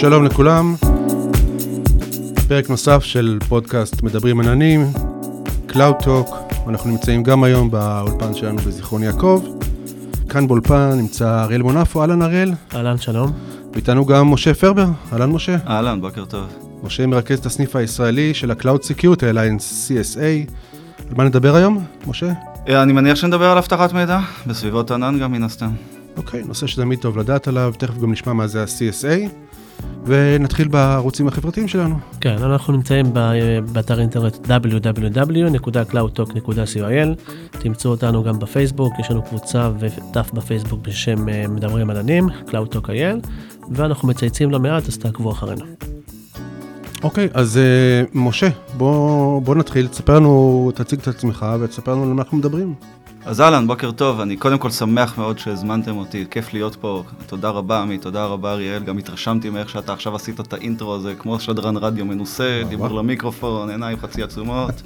שלום לכולם, פרק נוסף של פודקאסט מדברים עננים, Cloud Talk, אנחנו נמצאים גם היום באולפן שלנו בזיכרון יעקב. כאן באולפן נמצא אריאל מונפו, אהלן אריאל. אהלן, שלום. ואיתנו גם משה פרבר, אהלן משה. אהלן, בוקר טוב. משה מרכז את הסניף הישראלי של ה-Cloud Security Alliance CSA. על מה נדבר היום, משה? אה, אני מניח שנדבר על אבטחת מידע, בסביבות ענן גם מן הסתם. אוקיי, נושא שתמיד טוב לדעת עליו, תכף גם נשמע מה זה ה-CSA, ונתחיל בערוצים החברתיים שלנו. כן, אנחנו נמצאים באתר אינטרנט www.cloudtalk.coil, תמצאו אותנו גם בפייסבוק, יש לנו קבוצה ודף בפייסבוק בשם אה, מדברים עננים, CloudTalk.il, ואנחנו מצייצים לא מעט, אז תעקבו אחרינו. אוקיי, אז uh, משה, בוא, בוא נתחיל, תספר לנו, תציג את עצמך ותספר לנו על מה אנחנו מדברים. אז אהלן, בוקר טוב, אני קודם כל שמח מאוד שהזמנתם אותי, כיף להיות פה, תודה רבה עמי, תודה רבה אריאל, גם התרשמתי מאיך שאתה עכשיו עשית את האינטרו הזה, כמו שדרן רדיו מנוסה, דיבור למיקרופון, עיניים חצי עצומות.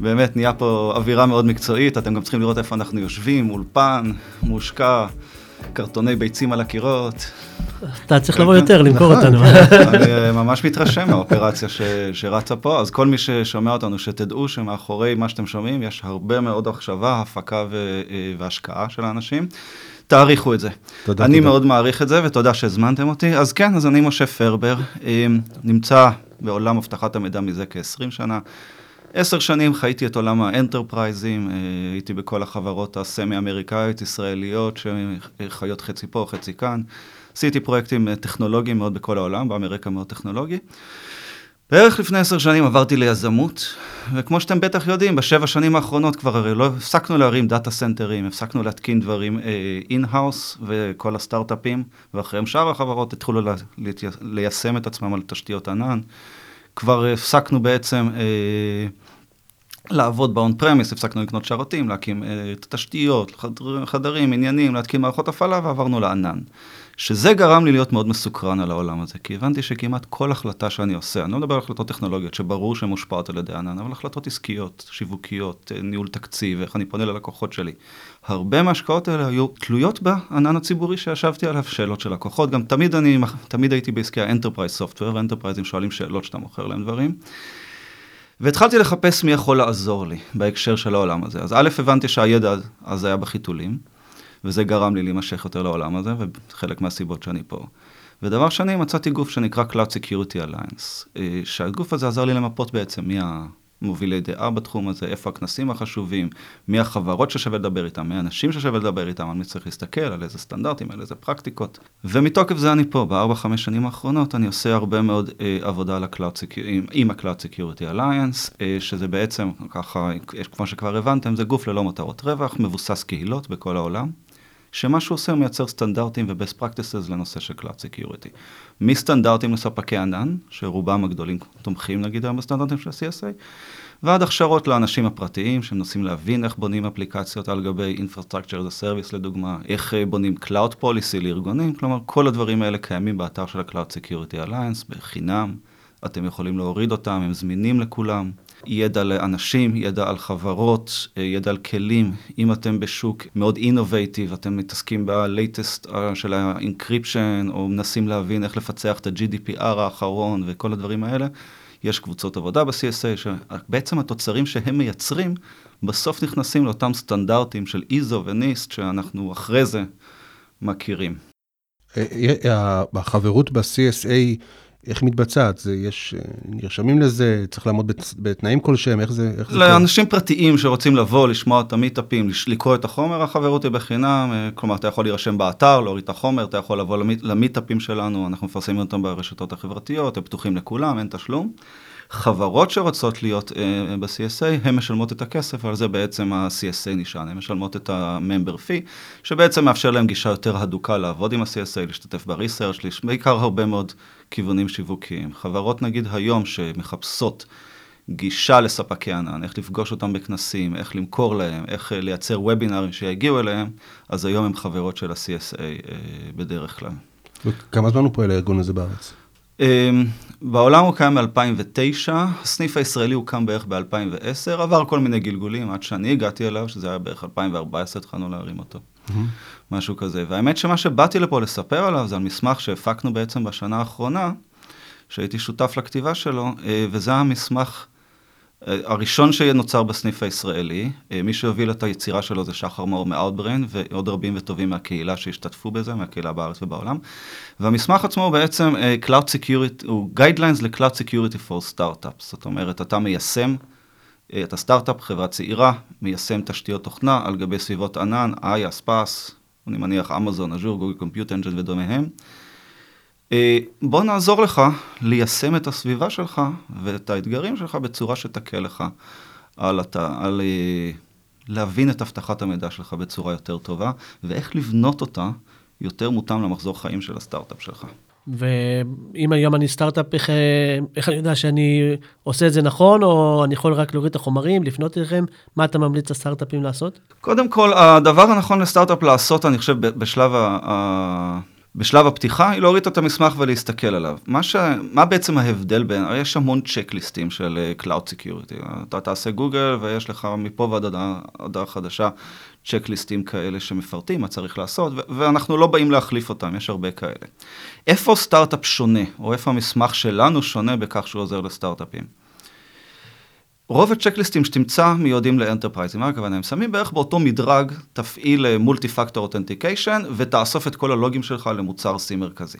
באמת נהיה פה אווירה מאוד מקצועית, אתם גם צריכים לראות איפה אנחנו יושבים, אולפן, מושקע, קרטוני ביצים על הקירות. אתה צריך לבוא יותר, למכור נכון, אותנו. אני אה, ממש מתרשם מהאופרציה ש, שרצה פה, אז כל מי ששומע אותנו, שתדעו שמאחורי מה שאתם שומעים, יש הרבה מאוד מחשבה, הפקה ו, אה, והשקעה של האנשים. תעריכו את זה. תודה, אני תודה. מאוד מעריך את זה, ותודה שהזמנתם אותי. אז כן, אז אני משה פרבר, אה, נמצא בעולם אבטחת המידע מזה כ-20 שנה. עשר שנים חייתי את עולם ה enterprise-ים, אה, הייתי בכל החברות ה semi-אמריקאיות, ישראליות, שחיות חצי פה, חצי כאן. עשיתי פרויקטים אה, טכנולוגיים מאוד בכל העולם, באמריקה מאוד טכנולוגי. בערך לפני עשר שנים עברתי ליזמות, וכמו שאתם בטח יודעים, בשבע שנים האחרונות כבר הרי לא הפסקנו להרים data center-ים, הפסקנו להתקין דברים in-house, וכל הסטארט-אפים, ואחריהם שאר החברות התחילו לה, ליישם את עצמם על תשתיות ענן. כבר הפסקנו בעצם אה, לעבוד ב-on premise, הפסקנו לקנות שרתים, להקים אה, את התשתיות, חדר, חדרים, עניינים, להתקין מערכות הפעלה, ועברנו לענן. שזה גרם לי להיות מאוד מסוקרן על העולם הזה, כי הבנתי שכמעט כל החלטה שאני עושה, אני לא מדבר על החלטות טכנולוגיות, שברור שהן מושפעות על ידי ענן, אבל החלטות עסקיות, שיווקיות, אה, ניהול תקציב, איך אני פונה ללקוחות שלי. הרבה מההשקעות האלה היו תלויות בענן הציבורי שישבתי עליו, שאלות של לקוחות, גם תמיד אני, תמיד הייתי בעסקי ה enterprise software, וה enterprise-ים שואלים שאלות שאתה מוכר להם דברים. והתחלתי לחפש מי יכול לעזור לי בהקשר של העולם הזה. אז א', הבנתי שהידע אז היה בחיתולים, וזה גרם לי להימשך יותר לעולם הזה, וחלק מהסיבות שאני פה. ודבר שני, מצאתי גוף שנקרא Cloud Security Alliance, אה, שהגוף הזה עזר לי למפות בעצם מי המובילי דעה בתחום הזה, איפה הכנסים החשובים, מי החברות ששווה לדבר איתם, מי האנשים ששווה לדבר איתם, על מי צריך להסתכל, על איזה סטנדרטים, על איזה פרקטיקות. ומתוקף זה אני פה, בארבע-חמש שנים האחרונות אני עושה הרבה מאוד אה, עבודה על עם, עם ה-Cloud Security Alliance, אה, שזה בעצם, ככה, כמו שכבר הבנתם, זה גוף ללא מטרות רווח, מבוסס קהילות בכל העולם. שמה שהוא עושה הוא מייצר סטנדרטים ו-best practices לנושא של Cloud Security. מסטנדרטים לספקי ענן, שרובם הגדולים תומכים נגיד היום בסטנדרטים של ה-CSA, ועד הכשרות לאנשים הפרטיים שמנסים להבין איך בונים אפליקציות על גבי Infrastructure as a Service לדוגמה, איך אה, בונים Cloud Policy לארגונים, כלומר כל הדברים האלה קיימים באתר של ה-Cloud Security Alliance בחינם, אתם יכולים להוריד אותם, הם זמינים לכולם. ידע לאנשים, ידע על חברות, אה, ידע על כלים. אם אתם בשוק מאוד אינובייטיב, אתם מתעסקים ב-latest של ה-encryption, או מנסים להבין איך לפצח את ה-GDPR האחרון וכל הדברים האלה, יש קבוצות עבודה ב-CSA, שבעצם התוצרים שהם מייצרים, בסוף נכנסים לאותם סטנדרטים של ISO ו-NIST, שאנחנו אחרי זה מכירים. אה, החברות ב-CSA, איך מתבצעת? זה יש, אה, נרשמים לזה, צריך לעמוד בת, בתנאים כלשהם, איך זה? איך זה לאנשים פרטיים שרוצים לבוא, לשמוע את המיטאפים, לקרוא את החומר, החברות היא בחינם, אה, כלומר, אתה יכול להירשם באתר, להוריד את החומר, אתה יכול לבוא למיט, למיטאפים שלנו, אנחנו מפרסמים אותם ברשתות החברתיות, הם פתוחים לכולם, אין תשלום. חברות שרוצות להיות uh, ב-CSA, הן משלמות את הכסף, על זה בעצם ה-CSA נשען, הן משלמות את ה-member fee, שבעצם מאפשר להם גישה יותר הדוקה לעבוד עם ה-CSA, להשתתף ב-research, בעיקר הרבה מאוד כיוונים שיווקיים. חברות נגיד היום שמחפשות גישה לספקי ענן, איך לפגוש אותם בכנסים, איך למכור להם, איך uh, לייצר וובינארים שיגיעו אליהם, אז היום הם חברות של ה-CSA uh, בדרך כלל. וכמה זמן הוא פועל הארגון הזה בארץ? Um, בעולם הוא קיים מ-2009, הסניף הישראלי הוקם בערך ב-2010, עבר כל מיני גלגולים עד שאני הגעתי אליו, שזה היה בערך 2014, התחלנו להרים אותו. משהו כזה. והאמת שמה שבאתי לפה לספר עליו זה על מסמך שהפקנו בעצם בשנה האחרונה, שהייתי שותף לכתיבה שלו, אה, וזה המסמך אה, הראשון שנוצר בסניף הישראלי. אה, מי שהוביל את היצירה שלו זה שחר מאור מאוטבריין, ועוד רבים וטובים מהקהילה שהשתתפו בזה, מהקהילה בארץ ובעולם. והמסמך עצמו הוא בעצם Cloud Security, הוא Guidelines ל-Cloud Security for Startups. זאת אומרת, אתה מיישם, אתה סטארט-אפ, חברה צעירה, מיישם תשתיות תוכנה על גבי סביבות ענן, איה, ספאס, אני מניח אמזון, אג'ור, גוגל קומפיוט אנג'ל ודומיהם. אה, בוא נעזור לך ליישם את הסביבה שלך ואת האתגרים שלך בצורה שתקל לך על, אתה, על אה, להבין את אבטחת המידע שלך בצורה יותר טובה, ואיך לבנות אותה יותר מותאם למחזור חיים של הסטארט-אפ שלך. ואם היום אני סטארט-אפ, איך, איך אני יודע שאני עושה את זה נכון, או אני יכול רק להוריד את החומרים, לפנות אליכם? מה אתה ממליץ לסטארט-אפים לעשות? קודם כל, הדבר הנכון לסטארט-אפ לעשות, אני חושב, בשלב ה... בשלב הפתיחה היא להוריד את המסמך ולהסתכל עליו. מה, ש... מה בעצם ההבדל בין, יש המון צ'קליסטים של אה, Cloud Security. אתה תעשה גוגל ויש לך מפה ועד הודעה חדשה צ'קליסטים כאלה שמפרטים מה צריך לעשות, ו- ואנחנו לא באים להחליף אותם, יש הרבה כאלה. איפה סטארט-אפ שונה, או איפה המסמך שלנו שונה בכך שהוא עוזר לסטארט-אפים? רוב הצ'קליסטים שתמצא מיועדים לאנטרפרייזים, מה הכוונה? הם שמים בערך באותו מדרג, תפעיל מולטי פקטור אותנטיקיישן ותאסוף את כל הלוגים שלך למוצר C מרכזי.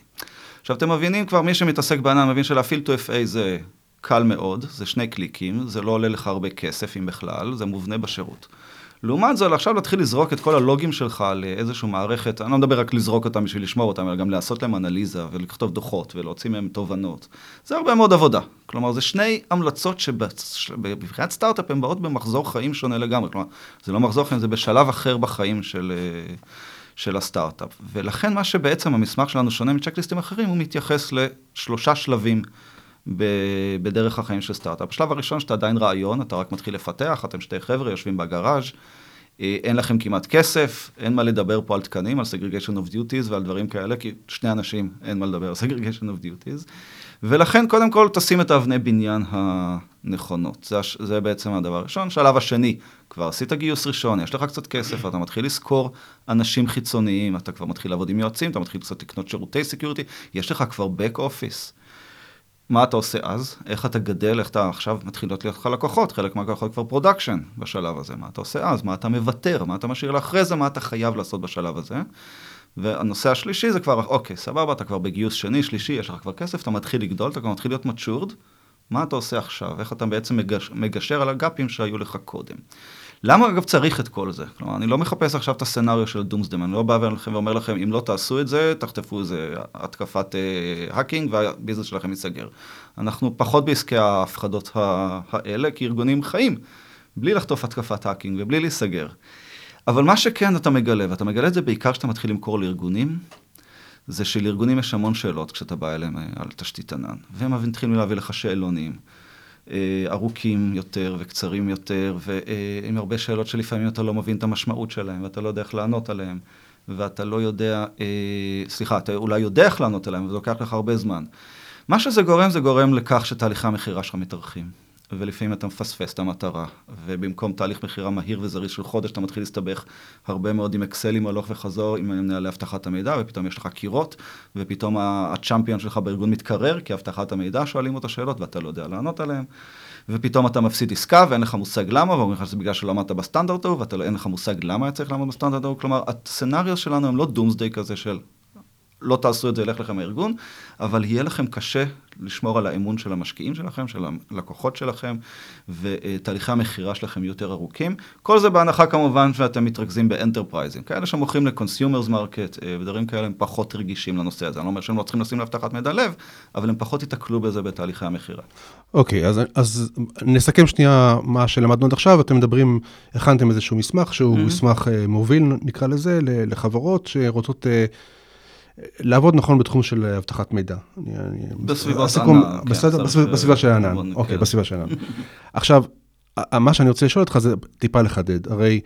עכשיו אתם מבינים כבר, מי שמתעסק בענן מבין שלהפעיל 2FA זה קל מאוד, זה שני קליקים, זה לא עולה לך הרבה כסף אם בכלל, זה מובנה בשירות. לעומת זאת, עכשיו להתחיל לזרוק את כל הלוגים שלך לאיזושהי מערכת, אני לא מדבר רק לזרוק אותם בשביל לשמור אותם, אלא גם לעשות להם אנליזה ולכתוב דוחות ולהוציא מהם תובנות. זה הרבה מאוד עבודה. כלומר, זה שני המלצות שבבחינת סטארט-אפ הן באות במחזור חיים שונה לגמרי. כלומר, זה לא מחזור חיים, זה בשלב אחר בחיים של, אה, של הסטארט-אפ. ולכן מה שבעצם המסמך שלנו שונה מצ'קליסטים אחרים, הוא מתייחס לשלושה שלבים. בדרך החיים של סטארט-אפ. בשלב הראשון שאתה עדיין רעיון, אתה רק מתחיל לפתח, אתם שתי חבר'ה יושבים ב garage, אה, אין לכם כמעט כסף, אין מה לדבר פה על תקנים, על segregation of duties ועל דברים כאלה, כי שני אנשים אין מה לדבר על segregation of duties. ולכן קודם כל תשים את האבני בניין הנכונות. זה, זה בעצם הדבר הראשון. שלב השני, כבר עשית גיוס ראשון, יש לך קצת כסף, אתה מתחיל לשכור אנשים חיצוניים, אתה כבר מתחיל לעבוד עם יועצים, אתה מתחיל קצת לקנות שירותי security, יש לך כבר back office. מה אתה עושה אז? איך אתה גדל? איך אתה עכשיו מתחילות להיות לך לקוחות? חלק מהלקוחות כבר production בשלב הזה. מה אתה עושה אז? מה אתה מוותר? מה אתה משאיר לאחרי זה? מה אתה חייב לעשות בשלב הזה? והנושא השלישי זה כבר, אוקיי, סבבה, אתה כבר בגיוס שני, שלישי, יש לך כבר כסף, אתה מתחיל לגדול, אתה כבר מתחיל להיות matured. מה אתה עושה עכשיו? איך אתה בעצם מגשר, מגשר על ה gap-ים שהיו לך קודם? למה אגב צריך את כל זה? כלומר, אני לא מחפש עכשיו את ה scenario של doomsday, אני לא בא אליכם ואומר לכם, אם לא תעשו את זה, תחטפו איזה התקפת אה, hacking וה business שלכם ייסגר. אנחנו פחות בעסקי ההפחדות האלה, כי ארגונים חיים, בלי לחטוף התקפת האקינג ובלי להיסגר. אבל מה שכן אתה מגלה, ואתה מגלה את זה בעיקר כשאתה מתחיל למכור לארגונים, זה שלארגונים יש המון שאלות כשאתה בא אליהם אה, על תשתית ענן, והם מתחילים להביא לך שאלונים. אה, ארוכים יותר וקצרים יותר, ועם הרבה שאלות שלפעמים אתה לא מבין את המשמעות שלהם, ואתה לא יודע איך לענות עליהם, ואתה לא יודע, אה, סליחה, אתה אולי יודע איך לענות עליהם, וזה לוקח לך הרבה זמן. מה שזה גורם, זה גורם לכך שתהליכי המכירה שלך מתארכים. ולפעמים אתה מפספס את המטרה, ובמקום תהליך מכירה מהיר וזריז של חודש, אתה מתחיל להסתבך הרבה מאוד עם אקסלים הלוך וחזור, עם מנהלי אבטחת המידע, ופתאום יש לך קירות, ופתאום הצ'אמפיון שלך בארגון מתקרר, כי אבטחת המידע שואלים אותו שאלות ואתה לא יודע לענות עליהן, ופתאום אתה מפסיד עסקה ואין לך מושג למה, ואומרים לך שזה בגלל שלא עמדת בסטנדרט ההוא, ואתה לא, לך מושג למה היה צריך לעמוד בסטנדרט ההוא, כלומר, הסצנריו שלנו הם לא דומסדיי כזה של לא תעשו את זה, ילך לכם הארגון, אבל יהיה לכם קשה לשמור על האמון של המשקיעים שלכם, של הלקוחות שלכם, ותהליכי המכירה שלכם יהיו יותר ארוכים. כל זה בהנחה כמובן שאתם מתרכזים ב enterprise-ים. כאלה שמוכרים ל consumers market אה, ודברים כאלה, הם פחות רגישים לנושא הזה. אני לא אומר שהם לא צריכים לשים לאבטחת מידע לב, אבל הם פחות ייתקלו בזה בתהליכי המכירה. אוקיי, אוקיי, אז, אז נסכם שנייה מה שלמדנו עד עכשיו. אתם מדברים, הכנתם איזשהו מסמך שהוא mm-hmm. מסמך אה, מוביל, נקרא לזה, לחברות שרוצות... אה, לעבוד נכון בתחום של אבטחת מידע. בסביבות ענן. כן, בסביבה של ענן, אוקיי, כן. בסביבה של ענן. עכשיו, מה שאני רוצה לשאול אותך זה טיפה לחדד. הרי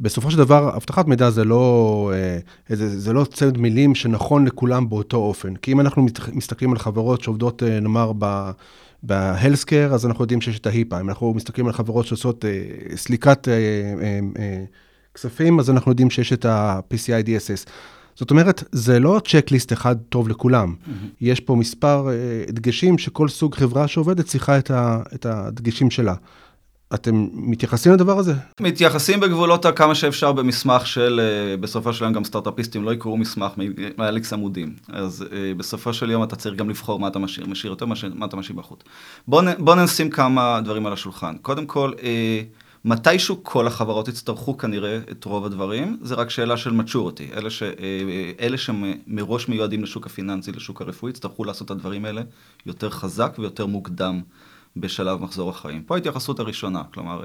בסופו של דבר, אבטחת מידע זה לא, אה, זה לא צמד מילים שנכון לכולם באותו אופן. כי אם אנחנו מסתכלים על חברות שעובדות, אה, נאמר, בהלסקר, אז אנחנו יודעים שיש את ההיפה. אם אנחנו מסתכלים על חברות שעושות אה, סליקת כספים, אז אנחנו יודעים שיש את ה-PCI DSS. זאת אומרת, זה לא צ'קליסט אחד טוב לכולם. Mm-hmm. יש פה מספר uh, דגשים שכל סוג חברה שעובדת צריכה את, ה, את הדגשים שלה. אתם מתייחסים לדבר הזה? מתייחסים בגבולות כמה שאפשר במסמך של, uh, בסופו של יום גם סטארט-אפיסטים לא יקראו מסמך מאליקס עמודים. אז uh, בסופו של יום אתה צריך גם לבחור מה אתה משאיר, משאיר יותר, מה אתה משאיר בחוץ. בואו בוא נשים כמה דברים על השולחן. קודם כל, uh, מתישהו כל החברות יצטרכו כנראה את רוב הדברים, זה רק שאלה של maturity. אלה, ש, אלה שמראש מיועדים לשוק הפיננסי, לשוק הרפואי, יצטרכו לעשות את הדברים האלה יותר חזק ויותר מוקדם בשלב מחזור החיים. פה ההתייחסות הראשונה, כלומר,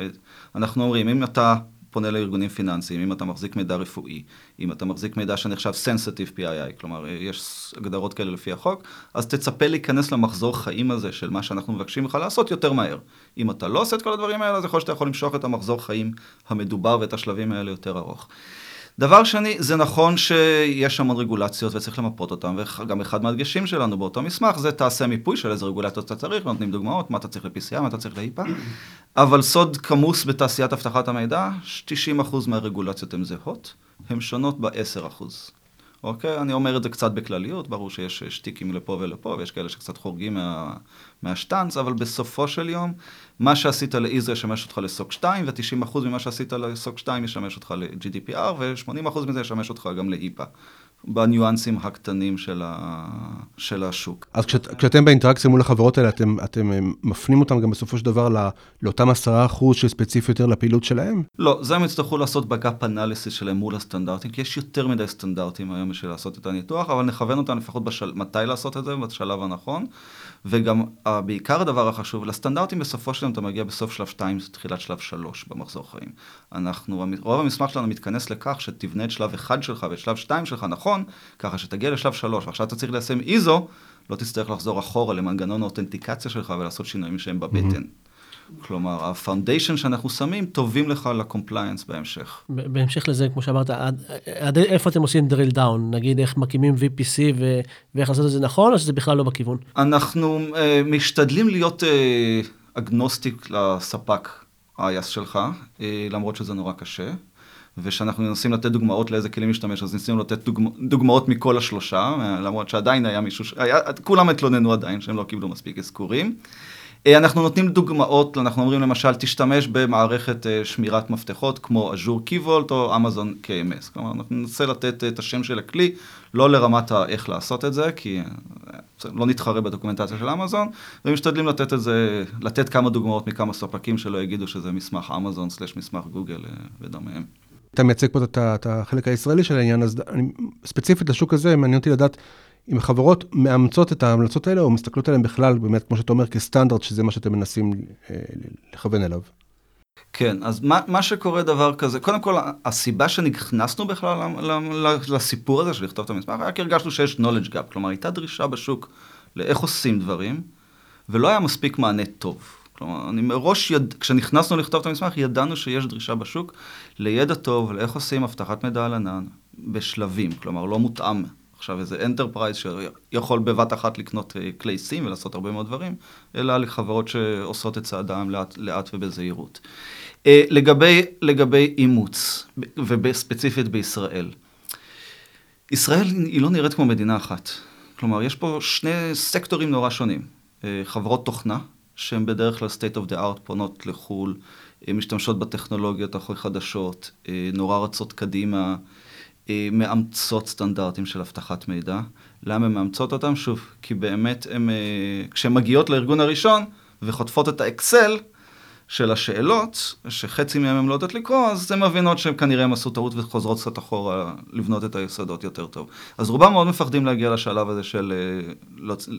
אנחנו אומרים, אם אתה פונה לארגונים פיננסיים, אם אתה מחזיק מידע רפואי, אם אתה מחזיק מידע שנחשב Sensitive PII, כלומר, יש הגדרות כאלה לפי החוק, אז תצפה להיכנס למחזור חיים הזה של מה שאנחנו מבקשים לך לעשות יותר מהר. אם אתה לא עושה את כל הדברים האלה, אז יכול להיות שאתה יכול למשוך את המחזור חיים המדובר ואת השלבים האלה יותר ארוך. דבר שני, זה נכון שיש המון רגולציות וצריך למפות אותן, וגם אחד מהדגשים שלנו באותו מסמך זה תעשה מיפוי של איזה רגולציות אתה צריך, ונותנים דוגמאות, מה אתה צריך ל-PCI, מה אתה צריך ל-IPA, אבל סוד כמוס בתעשיית אבטחת המידע, 90% מהרגולציות הן זהות, הן שונות ב-10%. אוקיי? אני אומר את זה קצת בכלליות, ברור שיש שטיקים לפה ולפה, ויש כאלה שקצת חורגים מה, מהשטאנץ, אבל בסופו של יום, מה שעשית ל-ISO ישמש אותך לסוק 2, ו-90% ממה שעשית לסוק 2 ישמש אותך ל-GDPR, ו-80% מזה ישמש אותך גם ל-IPA. בניואנסים הקטנים של, ה... של השוק. אז כשאת, כשאתם באינטראקציה מול החברות האלה, אתם, אתם אה, מפנים אותם גם בסופו של דבר לא, לאותם עשרה אחוז שספציפי יותר לפעילות שלהם? לא, זה הם יצטרכו לעשות בגאפ אנליסיס שלהם מול הסטנדרטים, כי יש יותר מדי סטנדרטים היום בשביל לעשות את הניתוח, אבל נכוון אותם לפחות בשל... מתי לעשות את זה, בשלב הנכון. וגם בעיקר הדבר החשוב, לסטנדרטים בסופו של דבר אתה מגיע בסוף שלב 2, תחילת שלב 3 במחזור חיים. אנחנו, רוב המסמך שלנו מתכנס לכך שתבנה את שלב 1 שלך ואת שלב 2 שלך נכון, ככה שתגיע לשלב 3, ועכשיו אתה צריך ליישם ISO, לא תצטרך לחזור אחורה למנגנון האותנטיקציה שלך ולעשות שינויים שהם בבטן. Mm-hmm. כלומר, ה foundation שאנחנו שמים, טובים לך ל compliance בהמשך. בהמשך לזה, כמו שאמרת, עד, עד איפה אתם עושים drill down? נגיד, איך מקימים VPC ו, ואיך לעשות את זה נכון, או שזה בכלל לא בכיוון? אנחנו uh, משתדלים להיות uh, אגנוסטיק לספק ה-IAS שלך, uh, למרות שזה נורא קשה. ושאנחנו מנסים לתת דוגמאות לאיזה כלים להשתמש, אז ניסינו לתת דוגמא, דוגמאות מכל השלושה, למרות שעדיין היה מישהו, היה, כולם התלוננו עדיין שהם לא קיבלו מספיק אזכורים. אה, אנחנו נותנים דוגמאות, אנחנו אומרים למשל, תשתמש במערכת אה, שמירת מפתחות כמו אג'ור קיוולט או אמזון KMS. כלומר, אנחנו ננסה לתת את השם של הכלי, לא לרמת איך לעשות את זה, כי אה, לא נתחרה בדוקומנטציה של אמזון, ומשתדלים לתת את זה, לתת כמה דוגמאות מכמה ספקים שלא יגידו שזה מסמך אמזון סלש מסמך גוגל ודומיהם. אתה מייצג פה את החלק הישראלי של העניין, אז אני, ספציפית לשוק הזה, מעניין אותי לדעת אם החברות מאמצות את ההמלצות האלה, או מסתכלות עליהן בכלל, באמת, כמו שאתה אומר, כסטנדרט, שזה מה שאתם מנסים אה, לכוון אליו. כן, אז מה, מה שקורה דבר כזה, קודם כל, הסיבה שנכנסנו בכלל לסיפור הזה של לכתוב את המסמך, היה כי הרגשנו שיש knowledge gap, כלומר, הייתה דרישה בשוק לאיך עושים דברים, ולא היה מספיק מענה טוב. כלומר, אני מראש, יד... כשנכנסנו לכתוב את המסמך, ידענו שיש דרישה בשוק לידע טוב, לאיך עושים אבטחת מידע על ענן בשלבים, כלומר, לא מותאם עכשיו איזה enterprise שיכול בבת אחת לקנות אה, כלי SIEM ולעשות הרבה מאוד דברים, אלא לחברות שעושות את צעדם לאט, לאט ובזהירות. אה, לגבי, לגבי אימוץ, וספציפית בישראל, ישראל היא לא נראית כמו מדינה אחת. כלומר, יש פה שני סקטורים נורא שונים. אה, חברות תוכנה, שהן בדרך כלל state of the art פונות לחו"ל, משתמשות בטכנולוגיות הכי חדשות, נורא רצות קדימה. אה, מאמצות סטנדרטים של אבטחת מידע. למה הן מאמצות אותם? שוב, כי באמת הן, אה, כשהן מגיעות לארגון הראשון וחוטפות את האקסל של השאלות, שחצי מהן הן לא יודעות לקרוא, אז הן מבינות שהן כנראה הן עשו טעות וחוזרות קצת אחורה לבנות את היסודות יותר טוב. אז רובם מאוד מפחדים להגיע לשלב הזה של אה,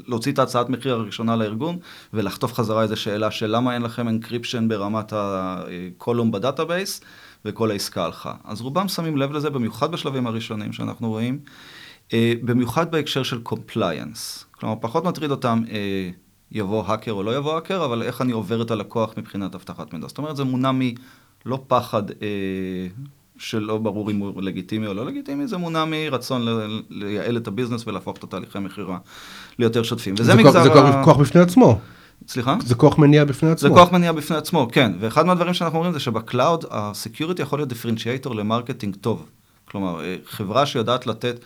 להוציא את ההצעת מחיר הראשונה לארגון ולחטוף חזרה איזו שאלה של למה אין לכם encryption ברמת ה column ב database. וכל העסקה הלכה. אז רובם שמים לב לזה, במיוחד בשלבים הראשונים שאנחנו רואים, אה, במיוחד בהקשר של compliance. כלומר, פחות מטריד אותם אה, יבוא האקר או לא יבוא האקר, אבל איך אני עובר את הלקוח מבחינת אבטחת מידע. זאת אומרת, זה מונע מלא פחד אה, שלא ברור אם הוא לגיטימי או לא לגיטימי, זה מונע מרצון לייעל את ה business ולהפוך את התהליכי מכירה ליותר שוטפים. וזה מגזר... זה ה... כוח בפני עצמו. סליחה? זה כוח מניע בפני עצמו. זה כוח מניע בפני עצמו, כן. ואחד מהדברים שאנחנו אומרים זה שב cloud, ה security יכול להיות differentiator ל marketing טוב. כלומר, אה, חברה שיודעת לתת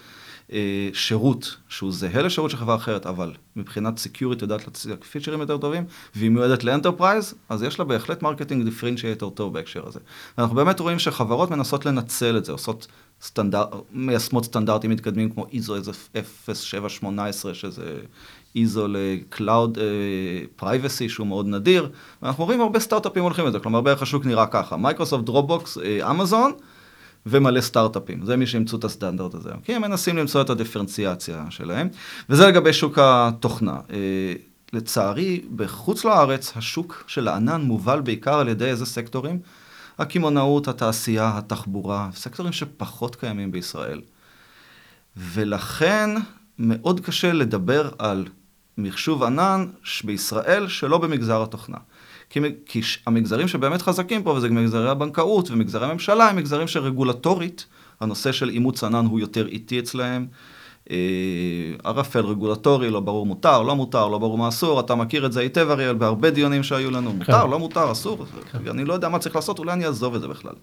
אה, שירות שהוא זהה לשירות של חברה אחרת, אבל מבחינת security יודעת להציג פיצ'רים יותר טובים, והיא מיועדת ל enterprise, אז יש לה בהחלט marketing differentiator טוב בהקשר הזה. אנחנו באמת רואים שחברות מנסות לנצל את זה, עושות סטנדרט, מיישמות סטנדרטים מתקדמים כמו ISO איזה 0718, שזה ISO ל cloud privacy שהוא מאוד נדיר, ואנחנו רואים הרבה סטארט-אפים הולכים לזה, כלומר בערך השוק נראה ככה, מייקרוסופט, דרופבוקס, אמזון, ומלא סטארט-אפים, זה מי שאימצו את הסטנדרט הזה, כי הם מנסים למצוא את הדיפרנציאציה שלהם, וזה לגבי שוק התוכנה. אה, לצערי, בחוץ לארץ, השוק של הענן מובל בעיקר על ידי איזה סקטורים? הקמעונאות, התעשייה, התחבורה, סקטורים שפחות קיימים בישראל. ולכן מאוד קשה לדבר על מחשוב ענן בישראל שלא במגזר התוכנה. כי, כי המגזרים שבאמת חזקים פה, וזה מגזרי הבנקאות ומגזרי הממשלה, הם מגזרים שרגולטורית, הנושא של אימוץ ענן הוא יותר איטי אצלהם. אה, ערפל רגולטורי, לא ברור מותר, לא מותר, לא ברור מה אסור, אתה מכיר את זה היטב אריאל, בהרבה דיונים שהיו לנו, כן. מותר, לא מותר, אסור, כן. אני לא יודע מה צריך לעשות, אולי אני אעזוב את זה בכלל.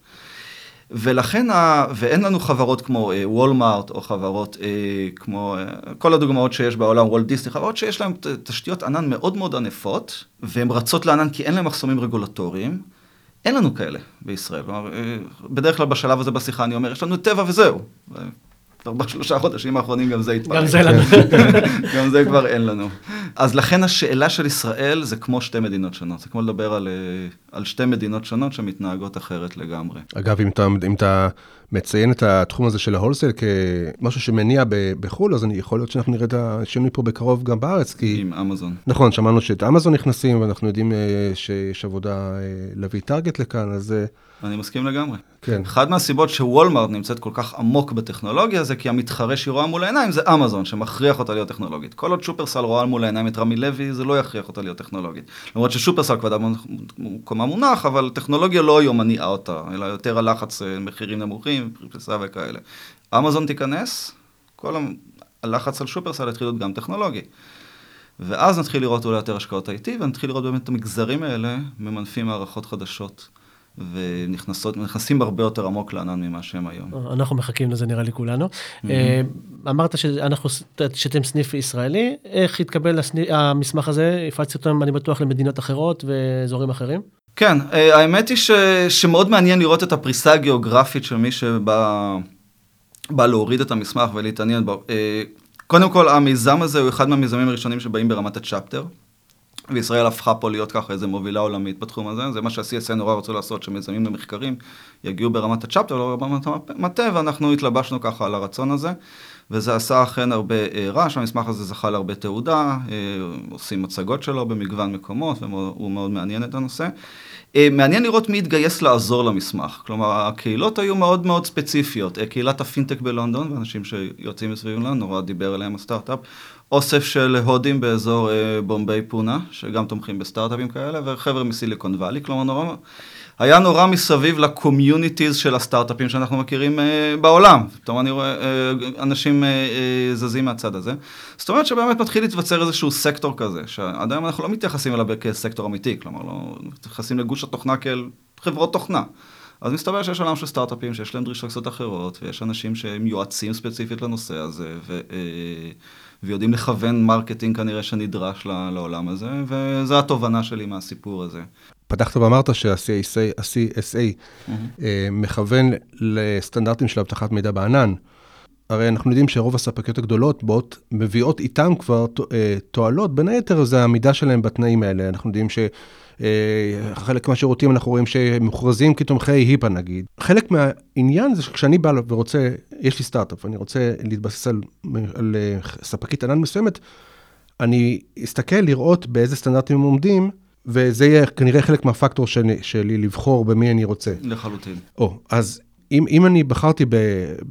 ולכן, ה... ואין לנו חברות כמו אה, וולמארט, או חברות אה, כמו אה, כל הדוגמאות שיש בעולם, וולט דיסני, חברות שיש להן תשתיות ענן מאוד מאוד ענפות, והן רצות לענן כי אין להן מחסומים רגולטוריים. אין לנו כאלה בישראל. אה, בדרך כלל בשלב הזה בשיחה אני אומר, יש לנו טבע וזהו. ארבעה שלושה חודשים האחרונים גם זה התפרק. גם זה לנו. גם זה כבר אין לנו. אז לכן השאלה של ישראל זה כמו שתי מדינות שונות, זה כמו לדבר על, אה, על שתי מדינות שונות שמתנהגות אחרת לגמרי. אגב, אם אתה, אם אתה מציין את התחום הזה של ההולסייל כמשהו שמניע בחו"ל, אז אני יכול להיות שאנחנו נראה את השינוי פה בקרוב גם בארץ, כי... עם אמזון. נכון, שמענו שאת אמזון נכנסים, ואנחנו יודעים אה, שיש עבודה אה, להביא טארגט לכאן, אז... אני מסכים לגמרי. כן. אחת מהסיבות שוולמארט נמצאת כל כך עמוק בטכנולוגיה זה כי המתחרה שהיא רואה מול העיניים זה אמזון, שמכריח אותה להיות טכנולוגית. כל עוד שופרסל רואה מול העיניים את רמי לוי, זה לא יכריח אותה להיות טכנולוגית. למרות ששופרסל כבר קומה מונח, אבל טכנולוגיה לא היום מניעה אותה, אלא יותר הלחץ מחירים נמוכים, פריסה וכאלה. אמזון תיכנס, כל הלחץ על שופרסל יתחיל להיות גם טכנולוגי. ואז נתחיל לראות אולי יותר השקעות IT, ונתחיל לראות באמת את המגזרים האלה ממנפים מערכות חדשות. ונכנסים הרבה יותר עמוק לענן ממה שהם היום. אנחנו מחכים לזה נראה לי כולנו. אה, אמרת שאנחנו, שאתם סניף ישראלי, איך התקבל המסמך הזה? הפצתי אותו, אני בטוח, למדינות אחרות ואזורים אחרים? כן, אה, האמת היא ש, שמאוד מעניין לראות את הפריסה הגיאוגרפית של מי שבא להוריד את המסמך ולהתעניין בו. אה, קודם כל, המיזם הזה הוא אחד מהמיזמים הראשונים שבאים ברמת הצ'פטר. וישראל הפכה פה להיות ככה איזה מובילה עולמית בתחום הזה, זה מה שה-CSN נורא רצו לעשות, שמיזמים למחקרים יגיעו ברמת הצ'פטר, לא ברמת המטה, ואנחנו התלבשנו ככה על הרצון הזה, וזה עשה אכן הרבה אה, רעש, המסמך הזה זכה להרבה תעודה, אה, עושים מצגות שלו במגוון מקומות, והוא מאוד מעניין את הנושא. אה, מעניין לראות מי התגייס לעזור למסמך, כלומר הקהילות היו מאוד מאוד ספציפיות, קהילת הפינטק בלונדון, ואנשים שיוצאים מסביב לנו, נורא דיבר עליהם הסטארט-אפ, אוסף של הודים באזור בומביי פונה, שגם תומכים בסטארט-אפים כאלה, וחבר'ה מסיליקון וואלי, כלומר נורא, היה נורא מסביב ל communities של הסטארט-אפים שאנחנו מכירים אה, בעולם. פתאום אני רואה אה, אנשים אה, זזים מהצד הזה. זאת אומרת שבאמת מתחיל להיווצר איזשהו סקטור כזה, שעד היום אנחנו לא מתייחסים אליו כסקטור אמיתי, כלומר לא מתייחסים לגוש התוכנה כאל חברות תוכנה. אז מסתבר שיש עולם של סטארט-אפים שיש להם דרישות אחרות, ויש אנשים שהם יועצים ספציפית לנושא הזה, ו, ויודעים לכוון marketing כנראה שנדרש לעולם הזה, וזו התובנה שלי מהסיפור הזה. פתחת ואמרת שה-CSA mm-hmm. אה, מכוון לסטנדרטים של אבטחת מידע בענן. הרי אנחנו יודעים שרוב הספקיות הגדולות באות, מביאות איתן כבר אה, תועלות, בין היתר זה העמידה שלהם בתנאים האלה. אנחנו יודעים ש... אה, מהשירותים אנחנו רואים שמוכרזים כתומכי היפה נגיד. חלק מהעניין זה שכשאני בא ורוצה, יש לי סטארט-אפ, אני רוצה להתבסס על, על ספקית ענן מסוימת, אני אסתכל לראות באיזה סטנדרטים הם עומדים, וזה יהיה כנראה חלק מהפקטור שלי, שלי לבחור במי אני רוצה. לחלוטין. או, אז אם, אם אני בחרתי ב,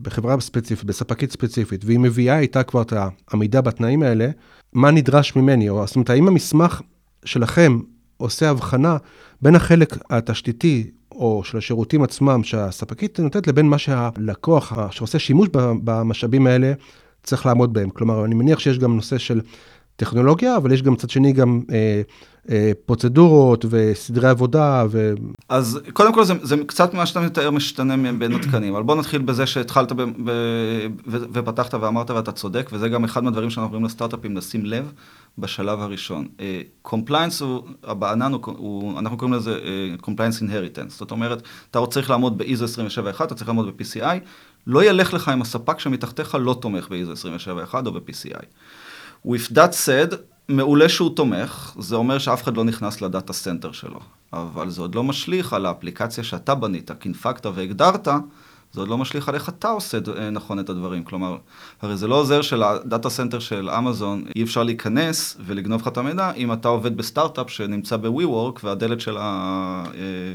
בחברה ספציפית, בספקית ספציפית, והיא מביאה איתה כבר את העמידה בתנאים האלה, מה נדרש ממני? או זאת אומרת, האם המסמך שלכם עושה הבחנה בין החלק התשתיתי או של השירותים עצמם שהספקית נותנת לבין מה שהלקוח שעושה שימוש במשאבים האלה צריך לעמוד בהם. כלומר, אני מניח שיש גם נושא של טכנולוגיה, אבל יש גם מצד שני גם אה, אה, פרוצדורות וסדרי עבודה. ו... אז קודם כל זה, זה קצת מה שאתה מתאר משתנה בין התקנים, אבל בוא נתחיל בזה שהתחלת ב, ב, ו, ופתחת ואמרת ואתה צודק, וזה גם אחד מהדברים שאנחנו אומרים לסטארט-אפים לשים לב בשלב הראשון. compliance אה, הוא, בענן הוא, הוא, אנחנו קוראים לזה compliance אה, inheritance, זאת אומרת, אתה צריך לעמוד ב-ISO 271, אתה צריך לעמוד ב-PCI, לא ילך לך אם הספק שמתחתיך לא תומך ב-ISO 271 או ב-PCI. With that said, מעולה שהוא תומך, זה אומר שאף אחד לא נכנס ל data center שלו. אבל זה עוד לא משליך על האפליקציה שאתה בנית, קינפגת והגדרת, זה עוד לא משליך על איך אתה עושה אה, נכון את הדברים. כלומר, הרי זה לא עוזר של data center של אמזון אי אפשר להיכנס ולגנוב לך את המידע, אם אתה עובד בסטארט-אפ שנמצא ב-WeWork והדלת של ה... אה,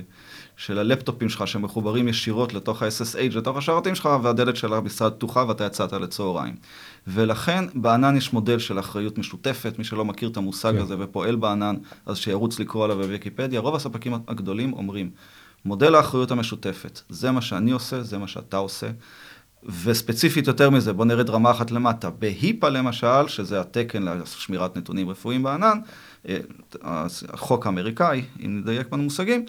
של הלפטופים שלך שמחוברים ישירות לתוך ה-SSH, לתוך השרתים שלך, והדלת של המשרד פתוחה ואתה יצאת לצהריים. ולכן בענן יש מודל של אחריות משותפת, מי שלא מכיר את המושג כן. הזה ופועל בענן, אז שירוץ לקרוא עליו בוויקיפדיה. רוב הספקים הגדולים אומרים, מודל האחריות המשותפת, זה מה שאני עושה, זה מה שאתה עושה. וספציפית יותר מזה, בוא נרד רמה אחת למטה. בהיפה למשל, שזה התקן לשמירת נתונים רפואיים בענן, אה, החוק האמריקאי, אם נדייק במושגים,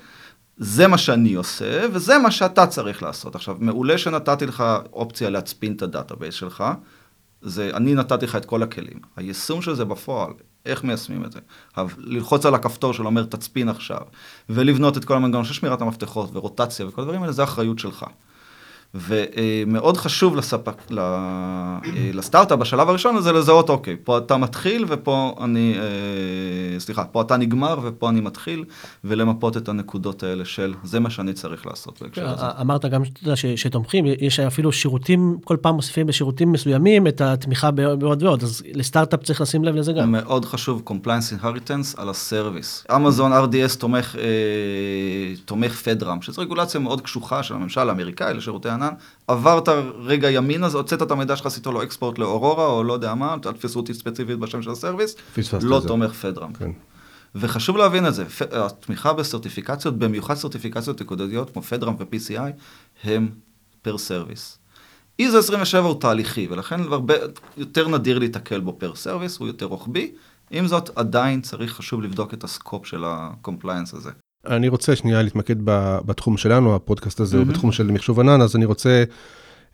זה מה שאני עושה, וזה מה שאתה צריך לעשות. עכשיו, מעולה שנתתי לך אופציה להצפין את ה database שלך, זה, אני נתתי לך את כל הכלים. היישום של זה בפועל, איך מיישמים את זה? ללחוץ על הכפתור שאומר תצפין עכשיו, ולבנות את כל המנגנון של שמירת המפתחות ורוטציה וכל הדברים האלה, זה אחריות שלך. ומאוד חשוב לספק, אה, לסטארט-אפ בשלב הראשון הזה לזהות, אוקיי, פה אתה מתחיל ופה אני, אה, סליחה, פה אתה נגמר ופה אני מתחיל, ולמפות את הנקודות האלה של זה מה שאני צריך לעשות בהקשר הזה. אמרת גם שתומכים, יש אפילו שירותים, כל פעם מוסיפים בשירותים מסוימים את התמיכה בעוד ועוד, אז לסטארט-אפ צריך לשים לב לזה גם. מאוד חשוב, Compliance Inheritance על הסרוויס. אמזון RDS תומך, אה, תומך פדרם, שזו רגולציה מאוד קשוחה של הממשל האמריקאי לשירותי ענן, עברת רגע ימין, אז הוצאת את המידע שלך, עשית לו אקספורט לאורורה, או לא יודע מה, אל תתפסו אותי ספציפית בשם של הסרוויס, לא תומך פדרם. כן. וחשוב להבין את זה, התמיכה בסרטיפיקציות, במיוחד סרטיפיקציות נקודתיות כמו FedRAMP ו-PCI, הם per service. ISO 27 הוא תהליכי, ולכן הרבה יותר נדיר להתקל בו per service, הוא יותר רוחבי. עם זאת, עדיין צריך, חשוב לבדוק את ה scope של ה-compliance הזה. אני רוצה שנייה להתמקד בתחום שלנו, הפודקאסט הזה mm-hmm. הוא בתחום של מחשוב ענן, אז אני רוצה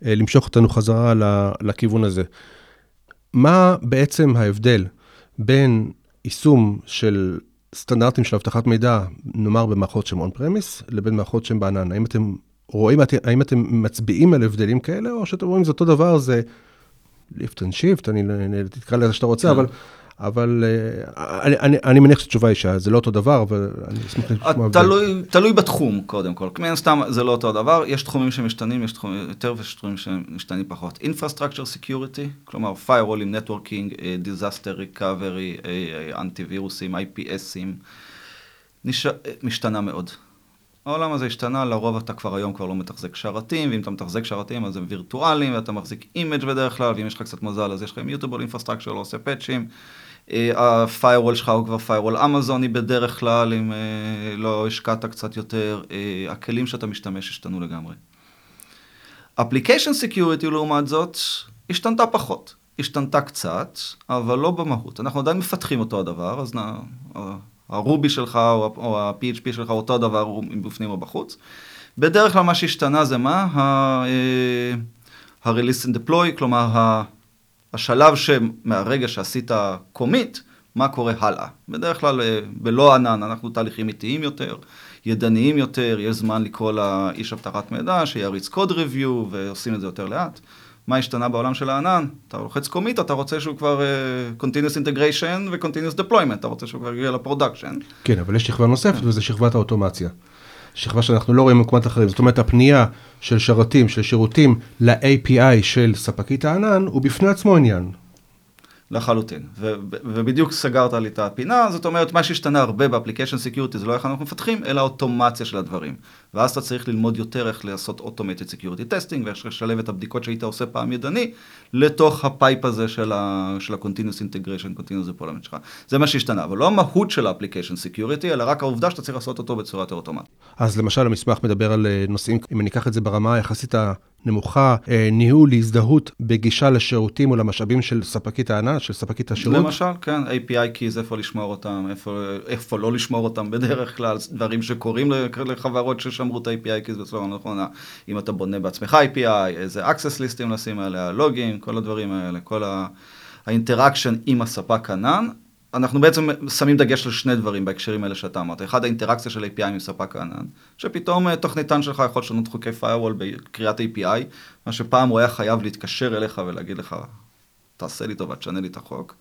אה, למשוך אותנו חזרה לכיוון הזה. מה בעצם ההבדל בין יישום של סטנדרטים של אבטחת מידע, נאמר במערכות שהן on premise, לבין מערכות שהן בענן? האם אתם רואים, האם אתם מצביעים על הבדלים כאלה, או שאתם רואים זה אותו דבר, זה lift and shift, אני תקרא לזה שאתה רוצה, כן. אבל אבל אה, אני, אני, אני מניח שהתשובה היא שזה לא אותו דבר, אבל אני אשמח לשמוע... תלוי, תלוי בתחום, קודם כל. מן הסתם זה לא אותו דבר, יש תחומים שמשתנים, יש תחומים יותר ויש תחומים שמשתנים פחות. Infrastructure Security, כלומר firewall, Networking, אה, Disaster Recovery, אנטיווירוסים, אה, IPS ים, נש... משתנה מאוד. העולם הזה השתנה, לרוב אתה כבר היום כבר לא מתחזק שרתים, ואם אתה מתחזק שרתים אז הם וירטואליים, ואתה מחזיק image בדרך כלל, ואם יש לך קצת מזל אז יש לך immutable infrastructure, לא עושה פאצ'ים. ה-firewall שלך הוא כבר firewall אמזוני בדרך כלל, אם אה, לא השקעת קצת יותר, אה, הכלים שאתה משתמש השתנו לגמרי. application security לעומת זאת, השתנתה פחות. השתנתה קצת, אבל לא במהות. אנחנו עדיין מפתחים אותו הדבר, אז נ... הרובי שלך או ה-PHP שלך אותו הדבר הוא מבפנים או בחוץ. בדרך כלל מה שהשתנה זה מה? ה-release and deploy, כלומר השלב שמהרגע שעשית commit, מה קורה הלאה. בדרך כלל אה, בלא ענן, אנחנו תהליכים איטיים יותר, ידניים יותר, יש זמן לקרוא לאיש אבטחת מידע, שיריץ קוד ריוויו, ועושים את זה יותר לאט. מה השתנה בעולם של הענן? אתה לוחץ commit, אתה רוצה שהוא כבר אה, continuous integration ו-continuous deployment, אתה רוצה שהוא כבר יגיע ל production. כן, אבל יש שכבה נוספת, וזה שכבת האוטומציה. שכבה שאנחנו לא רואים במקומות אחרים. זאת אומרת, הפנייה של שרתים, של שירותים ל-API של ספקית הענן, הוא בפני עצמו עניין. לחלוטין. ו- ובדיוק סגרת לי את הפינה, זאת אומרת, מה שהשתנה הרבה ב application security זה לא איך אנחנו מפתחים, אלא אוטומציה של הדברים. ואז אתה צריך ללמוד יותר איך לעשות אוטומטית security testing, ואיך לשלב את הבדיקות שהיית עושה פעם ידני, לתוך ה pipe הזה של ה-continuous integration, continuous deployment שלך. זה מה שהשתנה, אבל לא המהות של ה application security, אלא רק העובדה שאתה צריך לעשות אותו בצורה יותר אוטומטית. אז למשל, המסמך מדבר על אה, נושאים, אם אני אקח את זה ברמה היחסית נמוכה, אה, ניהול, הזדהות בגישה לשירותים או למשאבים של ספקית הענן, של ספקית השירות? למשל, כן, API keys, איפה לשמור אותם, איפה, איפה לא לשמור אותם בדרך כלל, דברים שקורים לחברות ששמרו את ה-API keys בצורה נכונה, אם אתה בונה בעצמך API, איזה access ליסטים לשים עליה, לוגים, כל הדברים האלה, כל ה interaction עם הספק ענן. אנחנו בעצם שמים דגש על שני דברים בהקשרים האלה שאתה אמרת. אחד, האינטראקציה של API עם ספק הענן, שפתאום אה, תוכניתן שלך יכול לשנות חוקי firewall בקריאת API, מה שפעם הוא היה חייב להתקשר אליך ולהגיד לך, תעשה לי טובה, תשנה לי את החוק.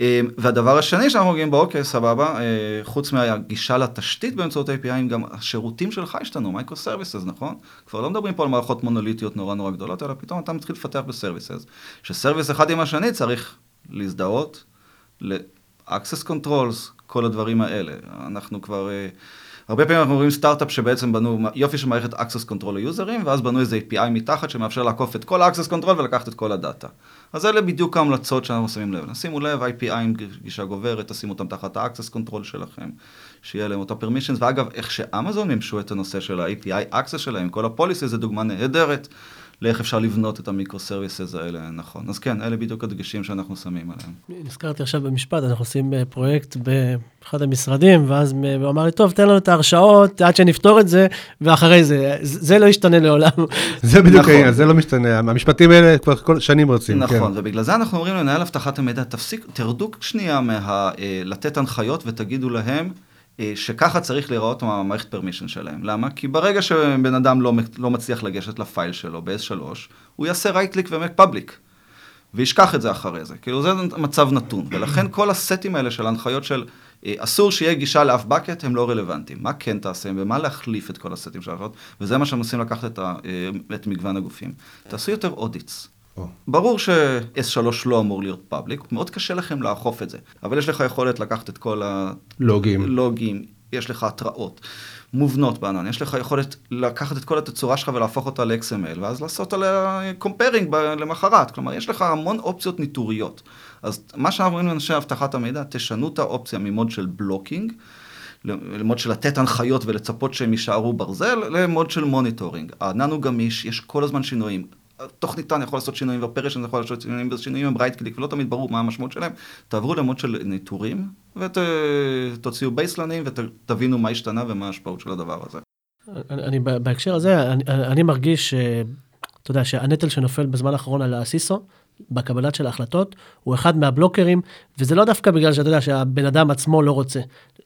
אה, והדבר השני שאנחנו מגיעים בו, אוקיי, סבבה, אה, חוץ מהגישה לתשתית באמצעות API, גם השירותים שלך השתנו, microservices, נכון? כבר לא מדברים פה על מערכות מונוליטיות נורא נורא גדולות, אלא פתאום אתה מתחיל לפתח ב services, ש service אחד עם השני צריך להזדהות, access controls, כל הדברים האלה. אנחנו כבר, אה, הרבה פעמים אנחנו רואים סטארט-אפ שבעצם בנו יופי של מערכת access control ליוזרים, ואז בנו איזה API מתחת שמאפשר לעקוף את כל ה-access control ולקחת את כל ה data. אז אלה בדיוק ההמלצות שאנחנו שמים לב. שימו לב, API עם גישה גוברת, תשימו אותם תחת ה-access control שלכם, שיהיה להם אותה permissions, ואגב, איך שאמזון מימשו את הנושא של ה-API access שלהם, כל ה policy זה דוגמה נהדרת. לאיך אפשר לבנות את ה micro-services האלה נכון. אז כן, אלה בדיוק הדגשים שאנחנו שמים עליהם. נזכרתי עכשיו במשפט, אנחנו עושים אה, פרויקט באחד המשרדים, ואז הוא אמר לי, טוב, תן לנו את ההרשאות עד שנפתור את זה, ואחרי זה, זה לא ישתנה לעולם. זה בדיוק נכון. העניין, זה לא משתנה, המשפטים האלה כבר כל שנים רצים. נכון, כן. ובגלל זה אנחנו אומרים למנהל אבטחת המידע, תפסיק, תרדו שנייה מה... אה, לתת הנחיות ותגידו להם, אה, שככה צריך להיראות המערכת permission שלהם. למה? כי ברגע שבן אדם לא, לא מצליח לגשת ל file שלו ב-S3, הוא יעשה קליק ו make public. וישכח את זה אחרי זה. כאילו זה מצב נתון. ולכן כל הסטים האלה של הנחיות של אה, אסור שיהיה גישה לאף bucket הם לא רלוונטיים. מה כן תעשה ומה להחליף את כל הסטים של ההנחיות, וזה מה שהם עושים לקחת את, ה, אה, את מגוון הגופים. תעשו יותר audits. Oh. ברור ש-S3 לא אמור להיות public, מאוד קשה לכם לאכוף את זה, אבל יש לך יכולת לקחת את כל הלוגים, לוגים, יש לך התראות מובנות בענן, יש לך יכולת לקחת את כל התצורה שלך ולהפוך אותה ל-XML, ואז לעשות עליה comparing למחרת, כלומר יש לך המון אופציות ניטוריות. אז מה שאנחנו אומרים לאנשי אבטחת המידע, תשנו את האופציה מ mode של blocking, ל mode של לתת הנחיות ולצפות שהם יישארו ברזל, ל mode של monitoring. הענן הוא גמיש, יש כל הזמן שינויים. תוכניתן יכול לעשות שינויים, והפרשן יכול לעשות שינויים, ושינויים הם רייט קליק, ולא תמיד ברור מה המשמעות שלהם. תעברו למוד של ניטורים, ותוציאו בייסלנים, ותבינו מה השתנה ומה ההשפעות של הדבר הזה. אני, אני בהקשר הזה, אני, אני מרגיש, אתה יודע, שהנטל שנופל בזמן האחרון על הסיסו, בקבלת של ההחלטות, הוא אחד מהבלוקרים, וזה לא דווקא בגלל שאתה יודע שהבן אדם עצמו לא רוצה.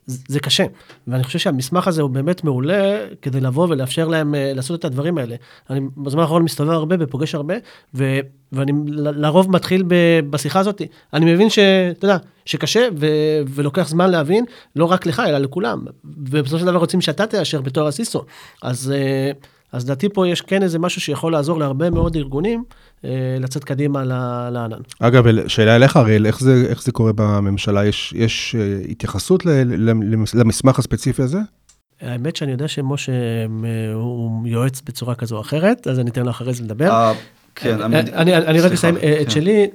זה קשה, ואני חושב שהמסמך הזה הוא באמת מעולה כדי לבוא ולאפשר להם uh, לעשות את הדברים האלה. אני בזמן האחרון מסתובב הרבה ופוגש הרבה, ו, ואני לרוב מתחיל ב, בשיחה הזאת, אני מבין שאתה יודע, שקשה ו, ולוקח זמן להבין, לא רק לך אלא לכולם, ובסופו של דבר רוצים שאתה תאשר בתור הסיסו. אז... Uh, אז לדעתי פה יש כן איזה משהו שיכול לעזור להרבה מאוד ארגונים אה, לצאת קדימה לענן. אגב, שאלה אליך, אריאל, איך זה, איך זה קורה בממשלה? יש, יש אה, התייחסות ל, ל, למסמך הספציפי הזה? האמת שאני יודע שמשה הוא יועץ בצורה כזו או אחרת, אז אני אתן לו אחרי זה לדבר. אה, כן, אני רק אסיים את כן. שלי,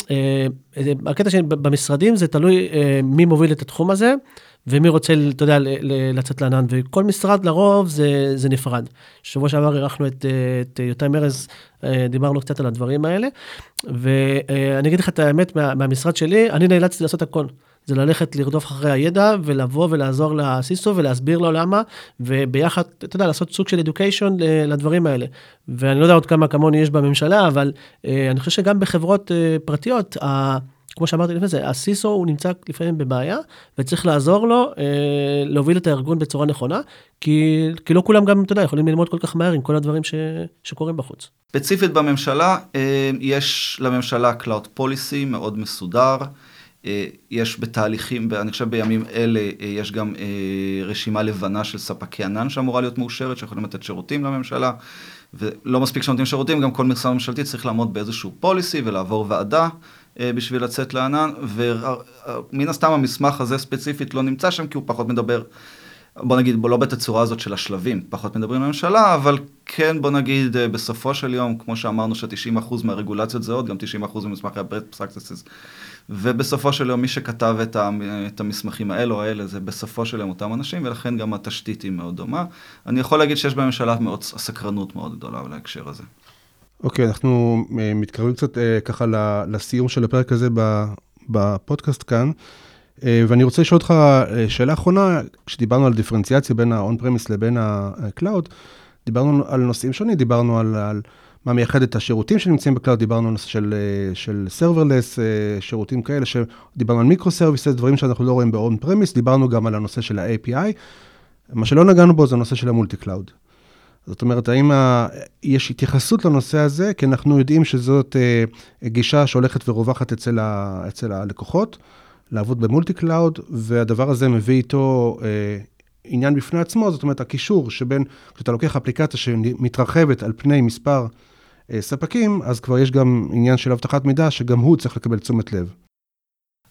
הקטע שלי במשרדים זה תלוי מי מוביל את התחום הזה. ומי רוצה, אתה יודע, לצאת לענן, וכל משרד לרוב זה, זה נפרד. שבוע שעבר אירחנו את, את יותם ארז, אה, דיברנו קצת על הדברים האלה, ואני אגיד לך את האמת, מה, מהמשרד שלי, אני נאלצתי לעשות הכל. זה ללכת לרדוף אחרי הידע ולבוא ולעזור לסיסו ולהסביר לו למה, וביחד, אתה יודע, לעשות סוג של education לדברים האלה. ואני לא יודע עוד כמה כמוני יש בממשלה, אבל אה, אני חושב שגם בחברות אה, פרטיות, כמו שאמרתי לפני זה, הסיסו הוא נמצא לפעמים בבעיה, וצריך לעזור לו אה, להוביל את הארגון בצורה נכונה, כי, כי לא כולם גם, אתה יודע, יכולים ללמוד כל כך מהר עם כל הדברים ש, שקורים בחוץ. ספציפית בממשלה, אה, יש לממשלה Cloud Policy מאוד מסודר. אה, יש בתהליכים, אני חושב בימים אלה, אה, יש גם אה, רשימה לבנה של ספקי ענן שאמורה להיות מאושרת, שיכולים לתת שירותים לממשלה. ולא מספיק שנותנים שירותים, גם כל משרד ממשלתי צריך לעמוד באיזשהו פוליסי ולעבור ועדה. אה, בשביל לצאת לענן, ומן הסתם המסמך הזה ספציפית לא נמצא שם, כי הוא פחות מדבר, בוא נגיד, לא בתצורה הזאת של השלבים, פחות מדברים לממשלה, אבל כן, בוא נגיד, אה, בסופו של יום, כמו שאמרנו ש-90% מהרגולציות זהות, גם 90% ממסמכי ה-Best Practices, ובסופו של יום מי שכתב את, את המסמכים האלו האלה, זה בסופו של יום אותם אנשים, ולכן גם התשתית היא מאוד דומה. אני יכול להגיד שיש בממשלה מאוד, סקרנות מאוד גדולה להקשר הזה. אוקיי, אנחנו אה, מתקרבים קצת אה, ככה לסיום של הפרק הזה בפודקאסט כאן, אה, ואני רוצה לשאול אותך שאלה אחרונה, כשדיברנו על דיפרנציאציה בין ה-on-premise לבין ה-cloud, דיברנו על נושאים שונים, דיברנו על, על מה מייחד את השירותים שנמצאים ב cloud, דיברנו על נושא של, של serverless, שירותים כאלה, דיברנו על micro-services, דברים שאנחנו לא רואים ב-on-premise, דיברנו גם על הנושא של ה-API. מה שלא נגענו בו זה הנושא של ה multi-cloud. זאת אומרת, האם ה... יש התייחסות לנושא הזה? כי אנחנו יודעים שזאת אה, גישה שהולכת ורווחת אצל, ה... אצל הלקוחות, לעבוד ב multi cloud, והדבר הזה מביא איתו אה, עניין בפני עצמו, זאת אומרת, הקישור שבין, כשאתה לוקח אפליקציה שמתרחבת על פני מספר אה, ספקים, אז כבר יש גם עניין של אבטחת מידע, שגם הוא צריך לקבל תשומת לב.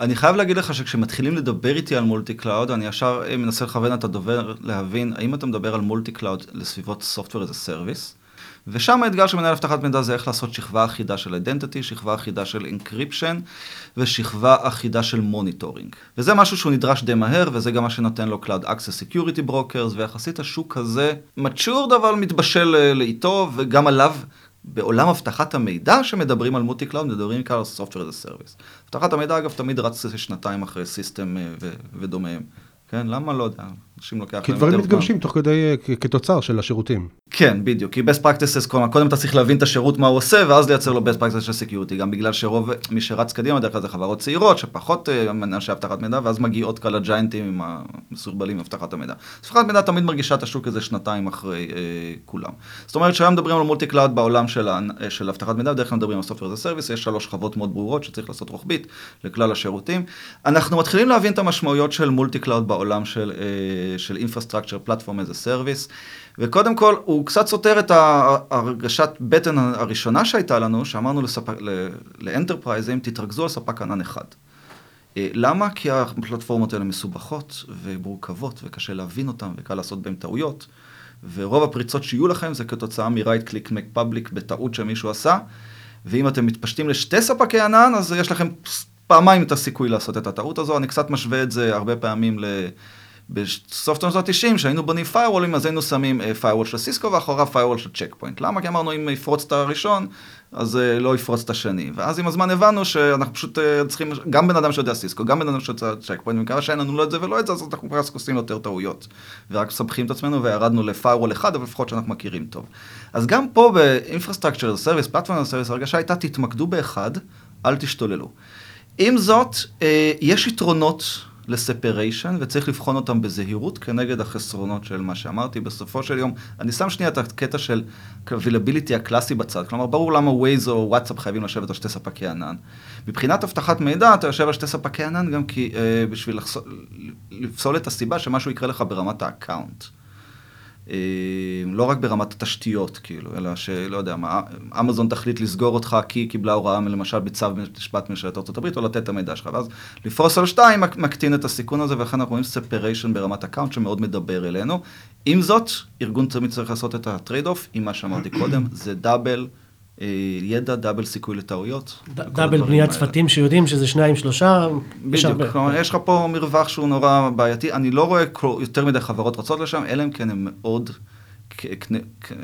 אני חייב להגיד לך שכשמתחילים לדבר איתי על multi cloud, אני ישר אה, מנסה לכוון את הדובר להבין האם אתה מדבר על multi cloud לסביבות Software as a Service, ושם האתגר של מנהל אבטחת מידע זה איך לעשות שכבה אחידה של identity, שכבה אחידה של encryption ושכבה אחידה של monitoring. וזה משהו שהוא נדרש די מהר, וזה גם מה שנותן לו Cloud Access Security Brokers, ויחסית השוק הזה mature אבל מתבשל אה, לאיטו, וגם עליו בעולם אבטחת המידע שמדברים על multi cloud, מדברים בעיקר על Software as a Service. אבטחת המידע אגב תמיד רץ שנתיים אחרי system אה, ודומיהם. כן, למה לא יודע, אנשים לוקח להם יותר זמן. כי דברים מתגמשים תוך כדי, כתוצר של השירותים. כן, בדיוק, כי best practices, קודם אתה צריך להבין את השירות, מה הוא עושה, ואז לייצר לו best practices של security, גם בגלל שרוב מי שרץ קדימה, בדרך כלל זה חברות צעירות, שפחות אה, אנשי אבטחת מידע, ואז מגיעות כאלה giant ים עם המסורבלים עם אבטחת המידע. אבטחת מידע תמיד מרגישה את השוק הזה שנתיים אחרי אה, כולם. זאת אומרת שהיום מדברים על multi cloud בעולם של, אה, של אבטחת מידע, בדרך כלל מדברים על software as service, יש שלוש שכבות מאוד ברורות שצריך לעשות רוחבית לכלל השירותים. אנחנו מתחילים להבין את המשמעויות של multi cloud בעולם של, אה, של infrastructure platform as a service. וקודם כל, הוא קצת סותר את הרגשת בטן הראשונה שהייתה לנו, שאמרנו ל enterprise ים, תתרכזו על ספק ענן אחד. אה, למה? כי הפלטפורמות האלה מסובכות ומורכבות, וקשה להבין אותן, וקל לעשות בהן טעויות. ורוב הפריצות שיהיו לכם זה כתוצאה מ-right click make public בטעות שמישהו עשה. ואם אתם מתפשטים לשתי ספקי ענן, אז יש לכם פעמיים את הסיכוי לעשות את הטעות הזו. אני קצת משווה את זה הרבה פעמים ל... בסוף שנות ה-90, כשהיינו בונים firewallים, אז היינו שמים uh, firewall של סיסקו ואחוריו firewall של צ'ק פוינט. למה? כי אמרנו, אם יפרוץ את הראשון, אז uh, לא יפרוץ את השני. ואז עם הזמן הבנו שאנחנו פשוט uh, צריכים, גם בן אדם שיודע סיסקו, גם בן אדם שיודע צ'ק פוינט, ומקרה שאין לנו לא את זה ולא את זה, אז אנחנו רק עושים יותר טעויות. ורק מסבכים את עצמנו וירדנו ל-firewall אחד, אבל לפחות שאנחנו מכירים טוב. אז גם פה ב-infrastructure service, platform service, הרגשה הייתה, תתמקדו באחד, אל תשתוללו. עם זאת, uh, יש יתרונות לספריישן, וצריך לבחון אותם בזהירות כנגד החסרונות של מה שאמרתי. בסופו של יום, אני שם שנייה את הקטע של availability הקלאסי בצד. כלומר, ברור למה Waze או וואטסאפ חייבים לשבת על שתי ספקי ענן. מבחינת אבטחת מידע, אתה יושב על שתי ספקי ענן גם כי, אה, בשביל לחסול, לפסול את הסיבה שמשהו יקרה לך ברמת ה account. אה, לא רק ברמת התשתיות, כאילו, אלא שלא יודע מה, אמזון תחליט לסגור אותך כי היא קיבלה הוראה למשל בצו משפט ממשלת ארה"ב, או לתת את המידע שלך, ואז לפרוס על שתיים מקטין את הסיכון הזה, ולכן אנחנו רואים separation ברמת account שמאוד מדבר אלינו. עם זאת, ארגון תמיד צריך לעשות את ה trade off, עם מה שאמרתי קודם, זה double. אה, ידע, double סיכוי לטעויות. double בניית צוותים שיודעים שזה שניים, שלושה. בדיוק, כלומר, יש לך פה מרווח שהוא נורא בעייתי. אני לא רואה יותר מדי חברות רצות לשם, אלא אם כן הן מאוד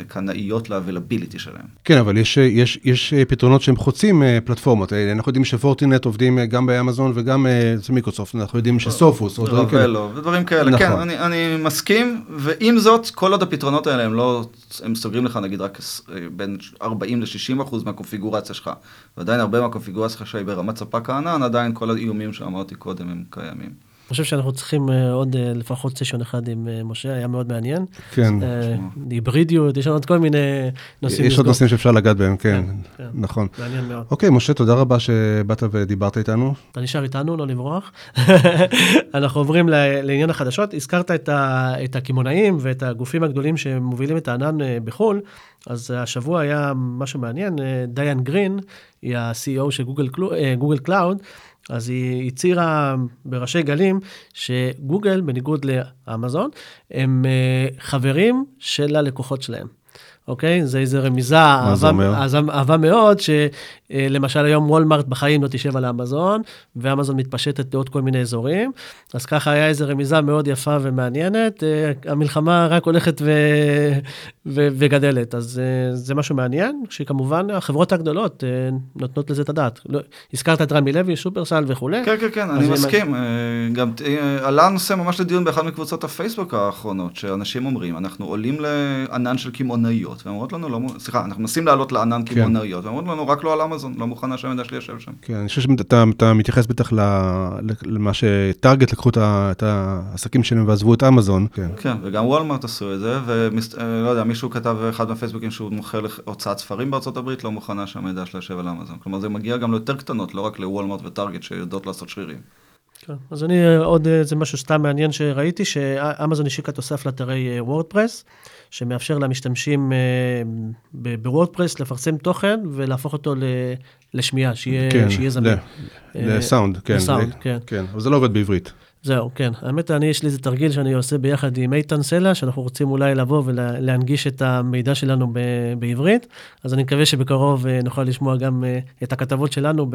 קנאיות ל availability שלהם. כן, אבל יש, יש, יש פתרונות שהם חוצים אה, פלטפורמות. אה, אנחנו יודעים ש Fortinet עובדים אה, גם באמזון וגם אצל מיקרוסופט, אנחנו יודעים ש Sophos, או דברים כאלה. ודברים כאלה, נכון. כן, אני, אני מסכים, ועם זאת, כל עוד הפתרונות האלה הם לא, הם סוגרים לך נגיד רק בין 40 ל-60 אחוז מהקונפיגורציה שלך, ועדיין הרבה מהקונפיגורציה שלך היא ברמת ספק הענן, עדיין כל האיומים שאמרתי קודם הם קיימים. אני חושב שאנחנו צריכים אה, עוד אה, לפחות סשן אחד עם אה, משה, היה מאוד מעניין. כן. היברידיות, יש לנו עוד כל מיני נושאים. יש עוד נושאים שאפשר לגעת בהם, כן, כן, כן, נכון. מעניין מאוד. אוקיי, משה, תודה רבה שבאת ודיברת איתנו. אתה נשאר איתנו, לא לברוח. אנחנו עוברים לעניין החדשות. הזכרת את הקמעונאים ואת הגופים הגדולים שמובילים את הענן בחו"ל, אז השבוע היה משהו מעניין, Diane Greene, היא ה-CEO של Google Cloud. אז היא הצהירה בריש גלי שגוגל, בניגוד לאמזון, הם אה, חברים של הלקוחות שלהם. אוקיי? זה איזה רמיזה, מה זה אומר? אהבה מאוד, שלמשל היום וולמארט בחיים לא תשב על האמזון, ואמזון מתפשטת לעוד כל מיני אזורים. אז ככה היה איזה רמיזה מאוד יפה ומעניינת. אה, המלחמה רק הולכת ו... ו... וגדלת, אז אה, זה משהו מעניין, שכמובן החברות הגדולות אה, נותנות לזה את הדעת. לא, הזכרת את רמי לוי, שופרסל וכולי. כן, כן, כן, אני מסכים. מה... גם עלה הנושא ממש לדיון באחת מקבוצות הפייסבוק האחרונות, שאנשים אומרים, אנחנו עולים לענן של קמעונאיות. קמעונאיות, ואומרות לנו, לא, סליחה, אנחנו מנסים לעלות לענן כן. קמעונאיות, ואומרות לנו, רק לא על אמזון, לא מוכנה שהמידע שלי יושב שם. כן, אני חושב שאתה מתייחס בטח למה שטארגט לקחו את העסקים שלהם ועזבו את אמזון. כן, כן וגם וולמרט עשו את זה, ולא יודע, מישהו כתב אחד מהפייסבוקים שהוא מוכר להוצאת ספרים בארצות הברית, לא מוכנה שהמידע שלה יושב על אמזון. כלומר, זה מגיע גם ליותר קטנות, לא רק לוולמרט וטארגט שיודעות לעשות שרירים. כן, אז אני, עוד איזה משהו סתם מעניין שראיתי, שאמזון השיקה תוסף לאתרי וורדפרס. שמאפשר למשתמשים אה, בוורדפרס לפרסם תוכן ולהפוך אותו לשמיעה, שיהיה, כן, שיהיה זמין. לסאונד, כן. לסאונד, כן. כן, אבל זה לא עובד בעברית. זהו, כן. האמת, אני, יש לי איזה תרגיל שאני עושה ביחד עם איתן סלע, שאנחנו רוצים אולי לבוא ולהנגיש את המידע שלנו ב, בעברית, אז אני מקווה שבקרוב אה, נוכל לשמוע גם אה, את הכתבות שלנו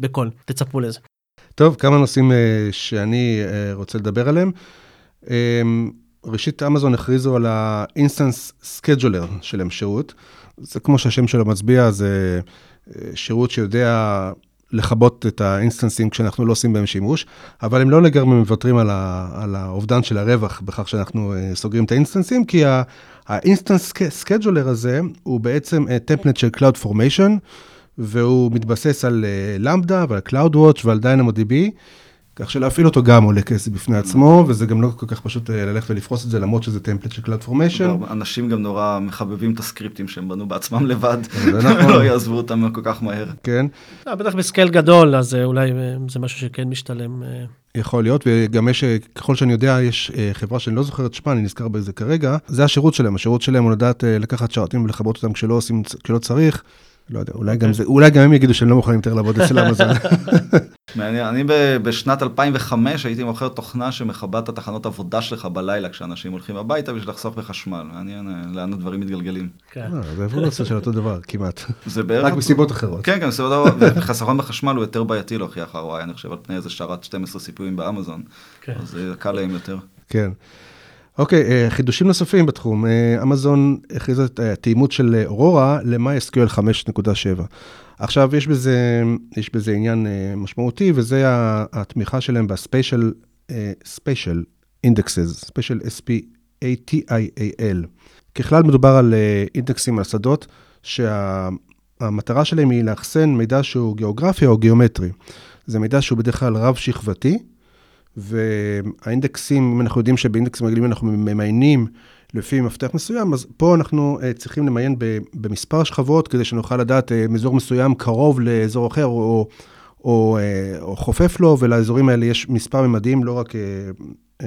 בקול. תצפו לזה. טוב, כמה נושאים שאני רוצה לדבר עליהם. ראשית, אמזון הכריזו על ה-instance scheduler שלהם שירות. זה כמו שהשם שלו מצביע, זה אה, שירות שיודע לכבות את ה instance ים כשאנחנו לא עושים בהם שימוש, אבל הם לא לגמרי מוותרים על, על האובדן של הרווח בכך שאנחנו uh, סוגרים את ה instance ים, כי ה instance scheduler הזה הוא בעצם template של Cloud Formation, והוא מתבסס על Lambda ועל CloudWatch ועל DynamoDB. כך שלהפעיל אותו גם עולה כסף בפני עצמו, וזה גם לא כל כך פשוט אה, ללכת ולפרוס את זה, למרות שזה template של Cloud Formation. אנשים גם נורא מחבבים את הסקריפטים שהם בנו בעצמם לבד, ולא יעזבו אותם כל כך מהר. כן. אה, בטח ב scale גדול, אז אה, אולי זה משהו שכן משתלם. יכול להיות, וגם יש, ככל שאני יודע, יש חברה שאני לא זוכר את שמה, אני נזכר בזה כרגע, זה השירות שלהם, השירות שלהם הוא לדעת לקחת שרתים ולכבות אותם כשלא עושים, כשלא צריך. לא יודע, אולי גם, זה, אולי גם הם יגידו שהם לא מוכנים יותר לעבוד אצל אמזון. מעניין, אני בשנת 2005 הייתי מוכר תוכנה שמכבה את התחנות עבודה שלך בלילה כשאנשים הולכים הביתה בשביל לחסוך בחשמל. מעניין אה, לאן הדברים מתגלגלים. כן. אה, זה אבולוציה של אותו דבר, כמעט. זה בערך... רק מסיבות אחרות. כן, כן, מסיבות אחרות. וחסכון בחשמל הוא יותר בעייתי להוכיח ROI, אני חושב, על פני איזה שרת 12 סיפויים באמזון. כן. אז זה קל להם יותר. כן. אוקיי, אה, חידושים נוספים בתחום. אה, אמזון הכריזה את התאימות של אורורה ל-MySQL 5.7. עכשיו, יש בזה, יש בזה עניין אה, משמעותי, וזה התמיכה שלהם ב-Special Special Indexes, Special S-P-A-T-I-A-L. ככלל מדובר על אינדקסים על שדות, שהמטרה שלהם היא לאחסן מידע שהוא גיאוגרפי או גיאומטרי. זה מידע שהוא בדרך כלל רב-שכבתי, והאינדקסים, אם אנחנו יודעים שבאינדקסים רגילים אנחנו ממיינים לפי מפתח מסוים, אז פה אנחנו uh, צריכים למיין במספר שכבות כדי שנוכל לדעת uh, שאזור מסוים קרוב לאזור אחר או, או, uh, או חופף לו, ולאזורים האלה יש מספר ממדים, לא רק uh, uh,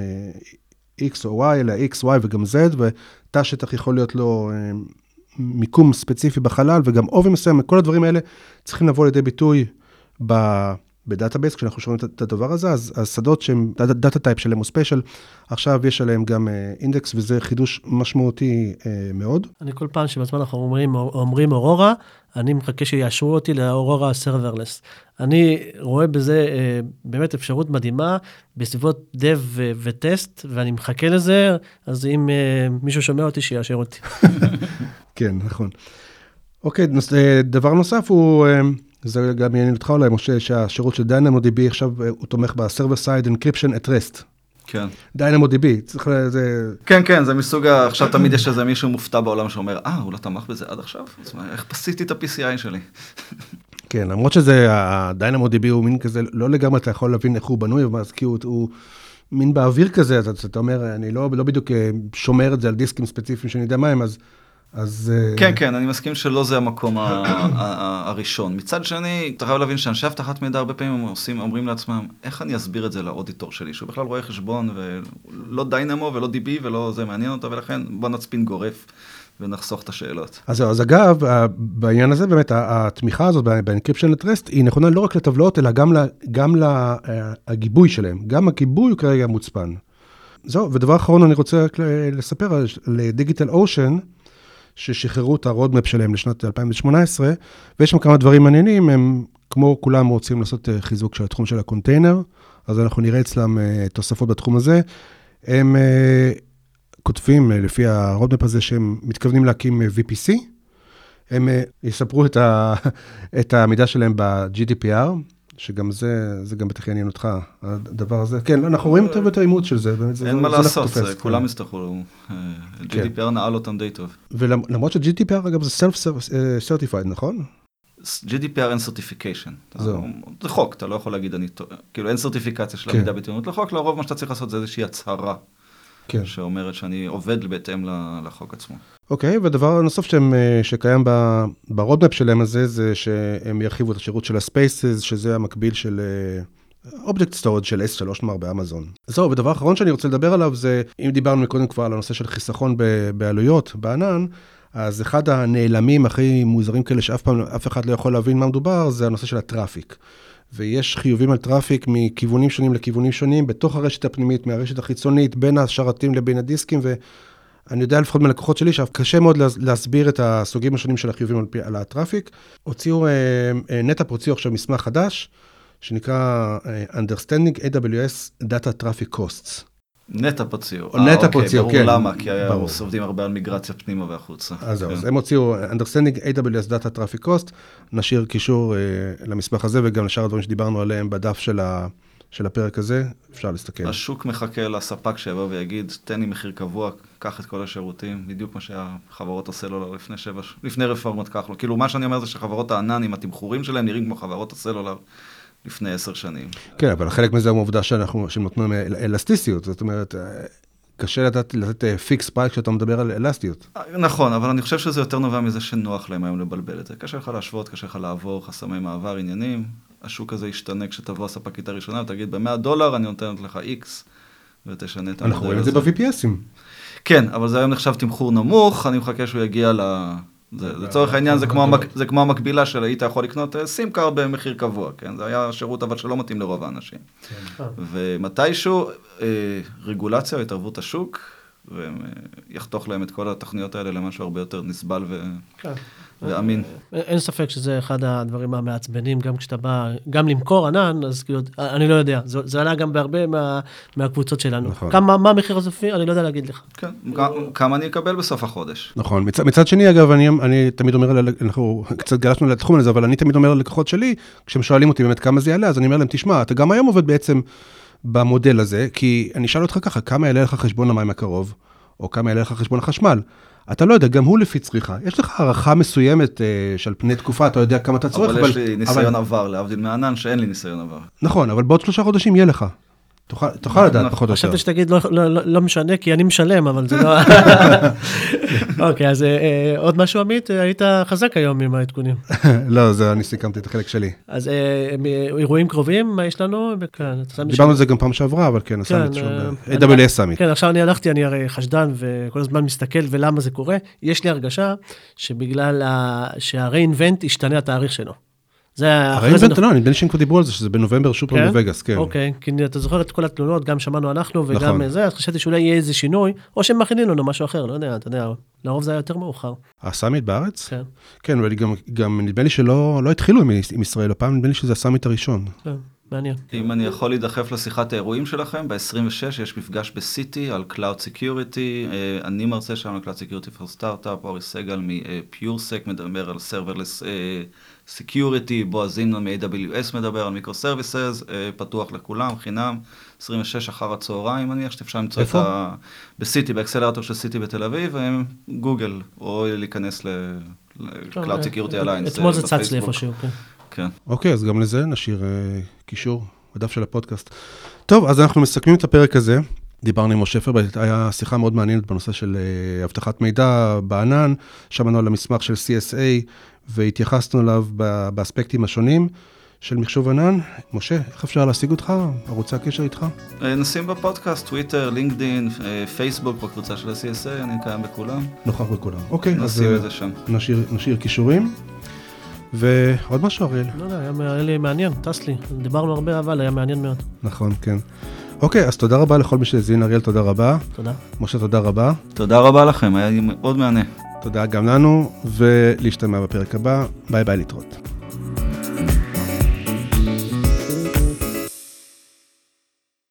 X או Y, אלא X, Y וגם Z, ותא שטח יכול להיות לו מיקום ספציפי בחלל וגם עובי מסוים, כל הדברים האלה צריכים לבוא לידי ביטוי ב... ב database, כשאנחנו שומעים את הדבר הזה, אז השדות שהם data type שלהם הוא spatial, עכשיו יש עליהם גם אינדקס, וזה חידוש משמעותי uh, מאוד. אני כל פעם שבזמן אנחנו אומרים, אומרים אורורה, אני מחכה שיאשרו אותי ל Aurora Serverless. אני רואה בזה uh, באמת אפשרות מדהימה בסביבות dev וטסט, ואני מחכה לזה, אז אם מישהו שומע אותי, שיאשר אותי. כן, נכון. אוקיי, דבר נוסף הוא... Uh, זה גם יעניין אותך אולי, משה, שהשירות של DynamoDB עכשיו, אה, הוא תומך ב-Server Side Encryption at Rest. כן. DynamoDB, צריך לזה... כן, כן, זה מסוג ה... עכשיו תמיד יש איזה מישהו מופתע בעולם שאומר, אה, הוא לא תמך בזה עד עכשיו? אז מה, איך פסיתי את ה-PCI שלי? כן, למרות שזה, ה-DynamoDB הוא מין כזה, לא לגמרי אתה יכול להבין איך הוא בנוי, אבל כי הוא, הוא מין באוויר כזה, אתה, אתה אומר, אני לא, לא בדיוק אה, שומר את זה על דיסקים ספציפיים שאני יודע מה הם, אז... אז... אה, כן, כן, אני מסכים שלא זה המקום הראשון. מצד שני, אתה חייב להבין שאנשי אבטחת מידע הרבה פעמים עושים, אומרים לעצמם, איך אני אסביר את זה לאודיטור שלי, שהוא בכלל רואה חשבון, ולא דיינמו ולא דיבי ולא זה מעניין אותו, ולכן בוא נצפין גורף. ונחסוך את השאלות. אז, אז אגב, בעניין הזה באמת, התמיכה הזאת ב encryption at rest היא נכונה לא רק לטבלאות, אלא גם, לה, גם לגיבוי שלהם. גם הגיבוי הוא כרגע מוצפן. זהו, ודבר אחרון אני רוצה לספר על DigitalOcean, ששחררו את ה roadmap שלהם לשנת 2018, ויש שם כמה דברים מעניינים, הם כמו כולם רוצים לעשות אה, חיזוק של התחום של הקונטיינר, אז אנחנו נראה אצלם אה, תוספות בתחום הזה. הם אה, כותבים לפי ה roadmap הזה שהם מתכוונים להקים VPC, הם ישפרו את, ה, את העמידה שלהם ב-GDPR, שגם זה, זה גם בטח יעניין אותך, הדבר הזה. כן, אנחנו רואים יותר ויותר אימוץ של זה. באמת, אין מה לעשות, כולם כן. יצטרכו, כן. GDPR נעל אותם די טוב. ולמרות ש-GDPR, אגב, זה Self-Certified, נכון? GDPR אין certification. זה חוק, אתה לא יכול להגיד אני טועה. כאילו אין סרטיפיקציה של כן. עמידה בטענות לחוק, לרוב מה שאתה צריך לעשות זה איזושהי הצהרה. כן. שאומרת שאני עובד בהתאם לחוק עצמו. אוקיי, והדבר הנוסף שהם, אה, שקיים ב roadmap שלהם הזה, זה שהם ירחיבו את השירות של ה Spaces, שזה המקביל של אובייקט אה, storage של S3 נאמר באמזון. זהו, ודבר אחרון שאני רוצה לדבר עליו זה, אם דיברנו קודם כבר על הנושא של חיסכון בעלויות בענן, אז אחד הנעלמים הכי מוזרים כאלה שאף פעם, אף אחד לא יכול להבין מה מדובר, זה הנושא של ה traffic. ויש חיובים על traffic מכיוונים שונים לכיוונים שונים, בתוך הרשת הפנימית, מהרשת החיצונית, בין השרתים לבין הדיסקים, ואני יודע לפחות מהלקוחות שלי, שקשה מאוד להסביר את הסוגים השונים של החיובים על, על ה traffic. הוציאו, אה, אה, נטאפ הוציאו עכשיו מסמך חדש, שנקרא אה, Understanding AWS Data Traffic Costs. נטאפ הוציאו. או נטאפ אוקיי, הוציאו, כן. ברור למה, כי עובדים הרבה על מיגרציה פנימה והחוצה. אז זהו, כן. אז הם הוציאו Understanding AWS Data Traffic Cost, נשאיר קישור אה, למסמך הזה וגם לשאר הדברים שדיברנו עליהם בדף של, ה, של הפרק הזה, אפשר להסתכל. השוק מחכה לספק שיבוא ויגיד, תן לי מחיר קבוע, קח את כל השירותים, בדיוק מה שהחברות הסלולר לפני שבע, לפני רפורמות כחלון. כאילו, מה שאני אומר זה שחברות הענן עם התמחורים שלהם נראים כמו חברות הסלולר. לפני עשר שנים. כן, אבל חלק מזה הוא עובדה שאנחנו, שנותנים אלסטיות, זאת אומרת, קשה לתת, לתת fixed price כשאתה מדבר על אלסטיות. נכון, אבל אני חושב שזה יותר נובע מזה שנוח להם היום לבלבל את זה. קשה לך להשוות, קשה לך לעבור, חסמי מעבר, עניינים. השוק הזה ישתנה כשתבוא הספקית הראשונה ותגיד, ב-100 דולר אני נותנת לך X, ותשנה את המודל הזה. אנחנו רואים את זה ב-VPSים. כן, אבל זה היום נחשב תמחור נמוך, אני מחכה שהוא יגיע ל... לצורך העניין זה כמו, המק, זה כמו המקבילה של היית יכול לקנות SIM card במחיר קבוע, כן? זה היה שירות אבל שלא מתאים לרוב האנשים. כן. ומתישהו אה, רגולציה או התערבות השוק, ויחתוך להם את כל התוכניות האלה למשהו הרבה יותר נסבל ו... כן. ואמין. אין ספק שזה אחד הדברים המעצבנים, גם כשאתה בא, גם למכור ענן, אז כאילו, אני לא יודע, זה, זה עלה גם בהרבה מה, מהקבוצות שלנו. נכון. כמה, מה המחיר הסופי, אני לא יודע להגיד לך. כן, כמה אני אקבל בסוף החודש. נכון, מצ, מצד שני, אגב, אני, אני תמיד אומר, אנחנו קצת גלשנו לתחום הזה, אבל אני תמיד אומר ללקוחות שלי, כשהם שואלים אותי באמת כמה זה יעלה, אז אני אומר להם, תשמע, אתה גם היום עובד בעצם במודל הזה, כי אני אשאל אותך ככה, כמה יעלה לך חשבון המים הקרוב, או כמה יעלה לך חשבון החשמל? אתה לא יודע, גם הוא לפי צריכה. יש לך הערכה מסוימת אה, שעל פני תקופה, אתה יודע כמה אתה צורך, אבל... אבל יש לי ניסיון אבל... עבר, להבדיל מענן, שאין לי ניסיון עבר. נכון, אבל בעוד שלושה חודשים יהיה לך. תוכל, תוכל לדעת פחות או יותר. חשבתי שתגיד לא, לא, לא, לא משנה, כי אני משלם, אבל זה לא... אוקיי, אז אה, אה, עוד משהו, עמית? היית חזק היום עם העדכונים. לא, זה אני סיכמתי את החלק שלי. אז אה, אירועים קרובים, מה יש לנו? כן, דיברנו על זה גם פעם שעברה, אבל כן, ה Summit שוב, AWS Summit. כן, עכשיו אני הלכתי, אני הרי חשדן, וכל הזמן מסתכל ולמה זה קורה. יש לי הרגשה שבגלל שה re:Invent השתנה התאריך שלו. זה... הרי לא, נדמה לי שהם כבר דיברו על זה, שזה בנובמבר שוב פעם כן? בווגאס, כן. אוקיי, כי אתה זוכר את כל התלונות, גם שמענו אנחנו וגם נכון. זה, אז חשבתי שאולי יהיה איזה שינוי, או שהם מכינים לנו משהו אחר, לא יודע, אתה יודע, לרוב זה היה יותר מאוחר. ה Summit בארץ? כן. כן, אבל גם, גם נדמה לי שלא לא התחילו עם, עם ישראל, הפעם נדמה לי שזה ה Summit הראשון. כן. מעניין. אם אני יכול להידחף לשיחת האירועים שלכם, ב-26 יש מפגש בסיטי על Cloud Security, אה, אני מרצה שם על Cloud Security for Startup, אורי סגל מ-PureSec מדבר על Serverless אה, Security, בועז זימנון מ-AWS מדבר על microservices, אה, פתוח לכולם, חינם, 26 אחר הצהריים, אני מניח שאפשר למצוא את ה... בסיטי, באקסלרטור של סיטי בתל אביב, גוגל, או להיכנס ל-Cloud Security Alliance אתמול זה צץ לי איפשהו, כן. כן. אוקיי, אז גם לזה נשאיר קישור בדף של הפודקאסט. טוב, אז אנחנו מסכמים את הפרק הזה. דיברנו עם משה פרבר, הייתה שיחה מאוד מעניינת בנושא של אבטחת מידע בענן, שמענו על המסמך של CSA והתייחסנו אליו באספקטים השונים של מחשוב ענן. משה, איך אפשר להשיג אותך, ערוצי הקשר איתך? אה, נשים בפודקאסט, טוויטר, לינקדין, פייסבוק, בקבוצה של ה-CSA, אני קיים בכולם. נוכח בכולם. אוקיי, נשים את זה שם. נשאיר, נשאיר קישורים. ועוד משהו, אריאל? לא יודע, היה לי מעניין, טס לי. דיברנו הרבה, אבל היה מעניין מאוד. נכון, כן. אוקיי, אז תודה רבה לכל מי שהאזין, אריאל, תודה רבה. תודה. משה, תודה רבה. תודה רבה לכם, היה לי מאוד מהנה. תודה גם לנו, ולהשתמע בפרק הבא. ביי ביי להתראות.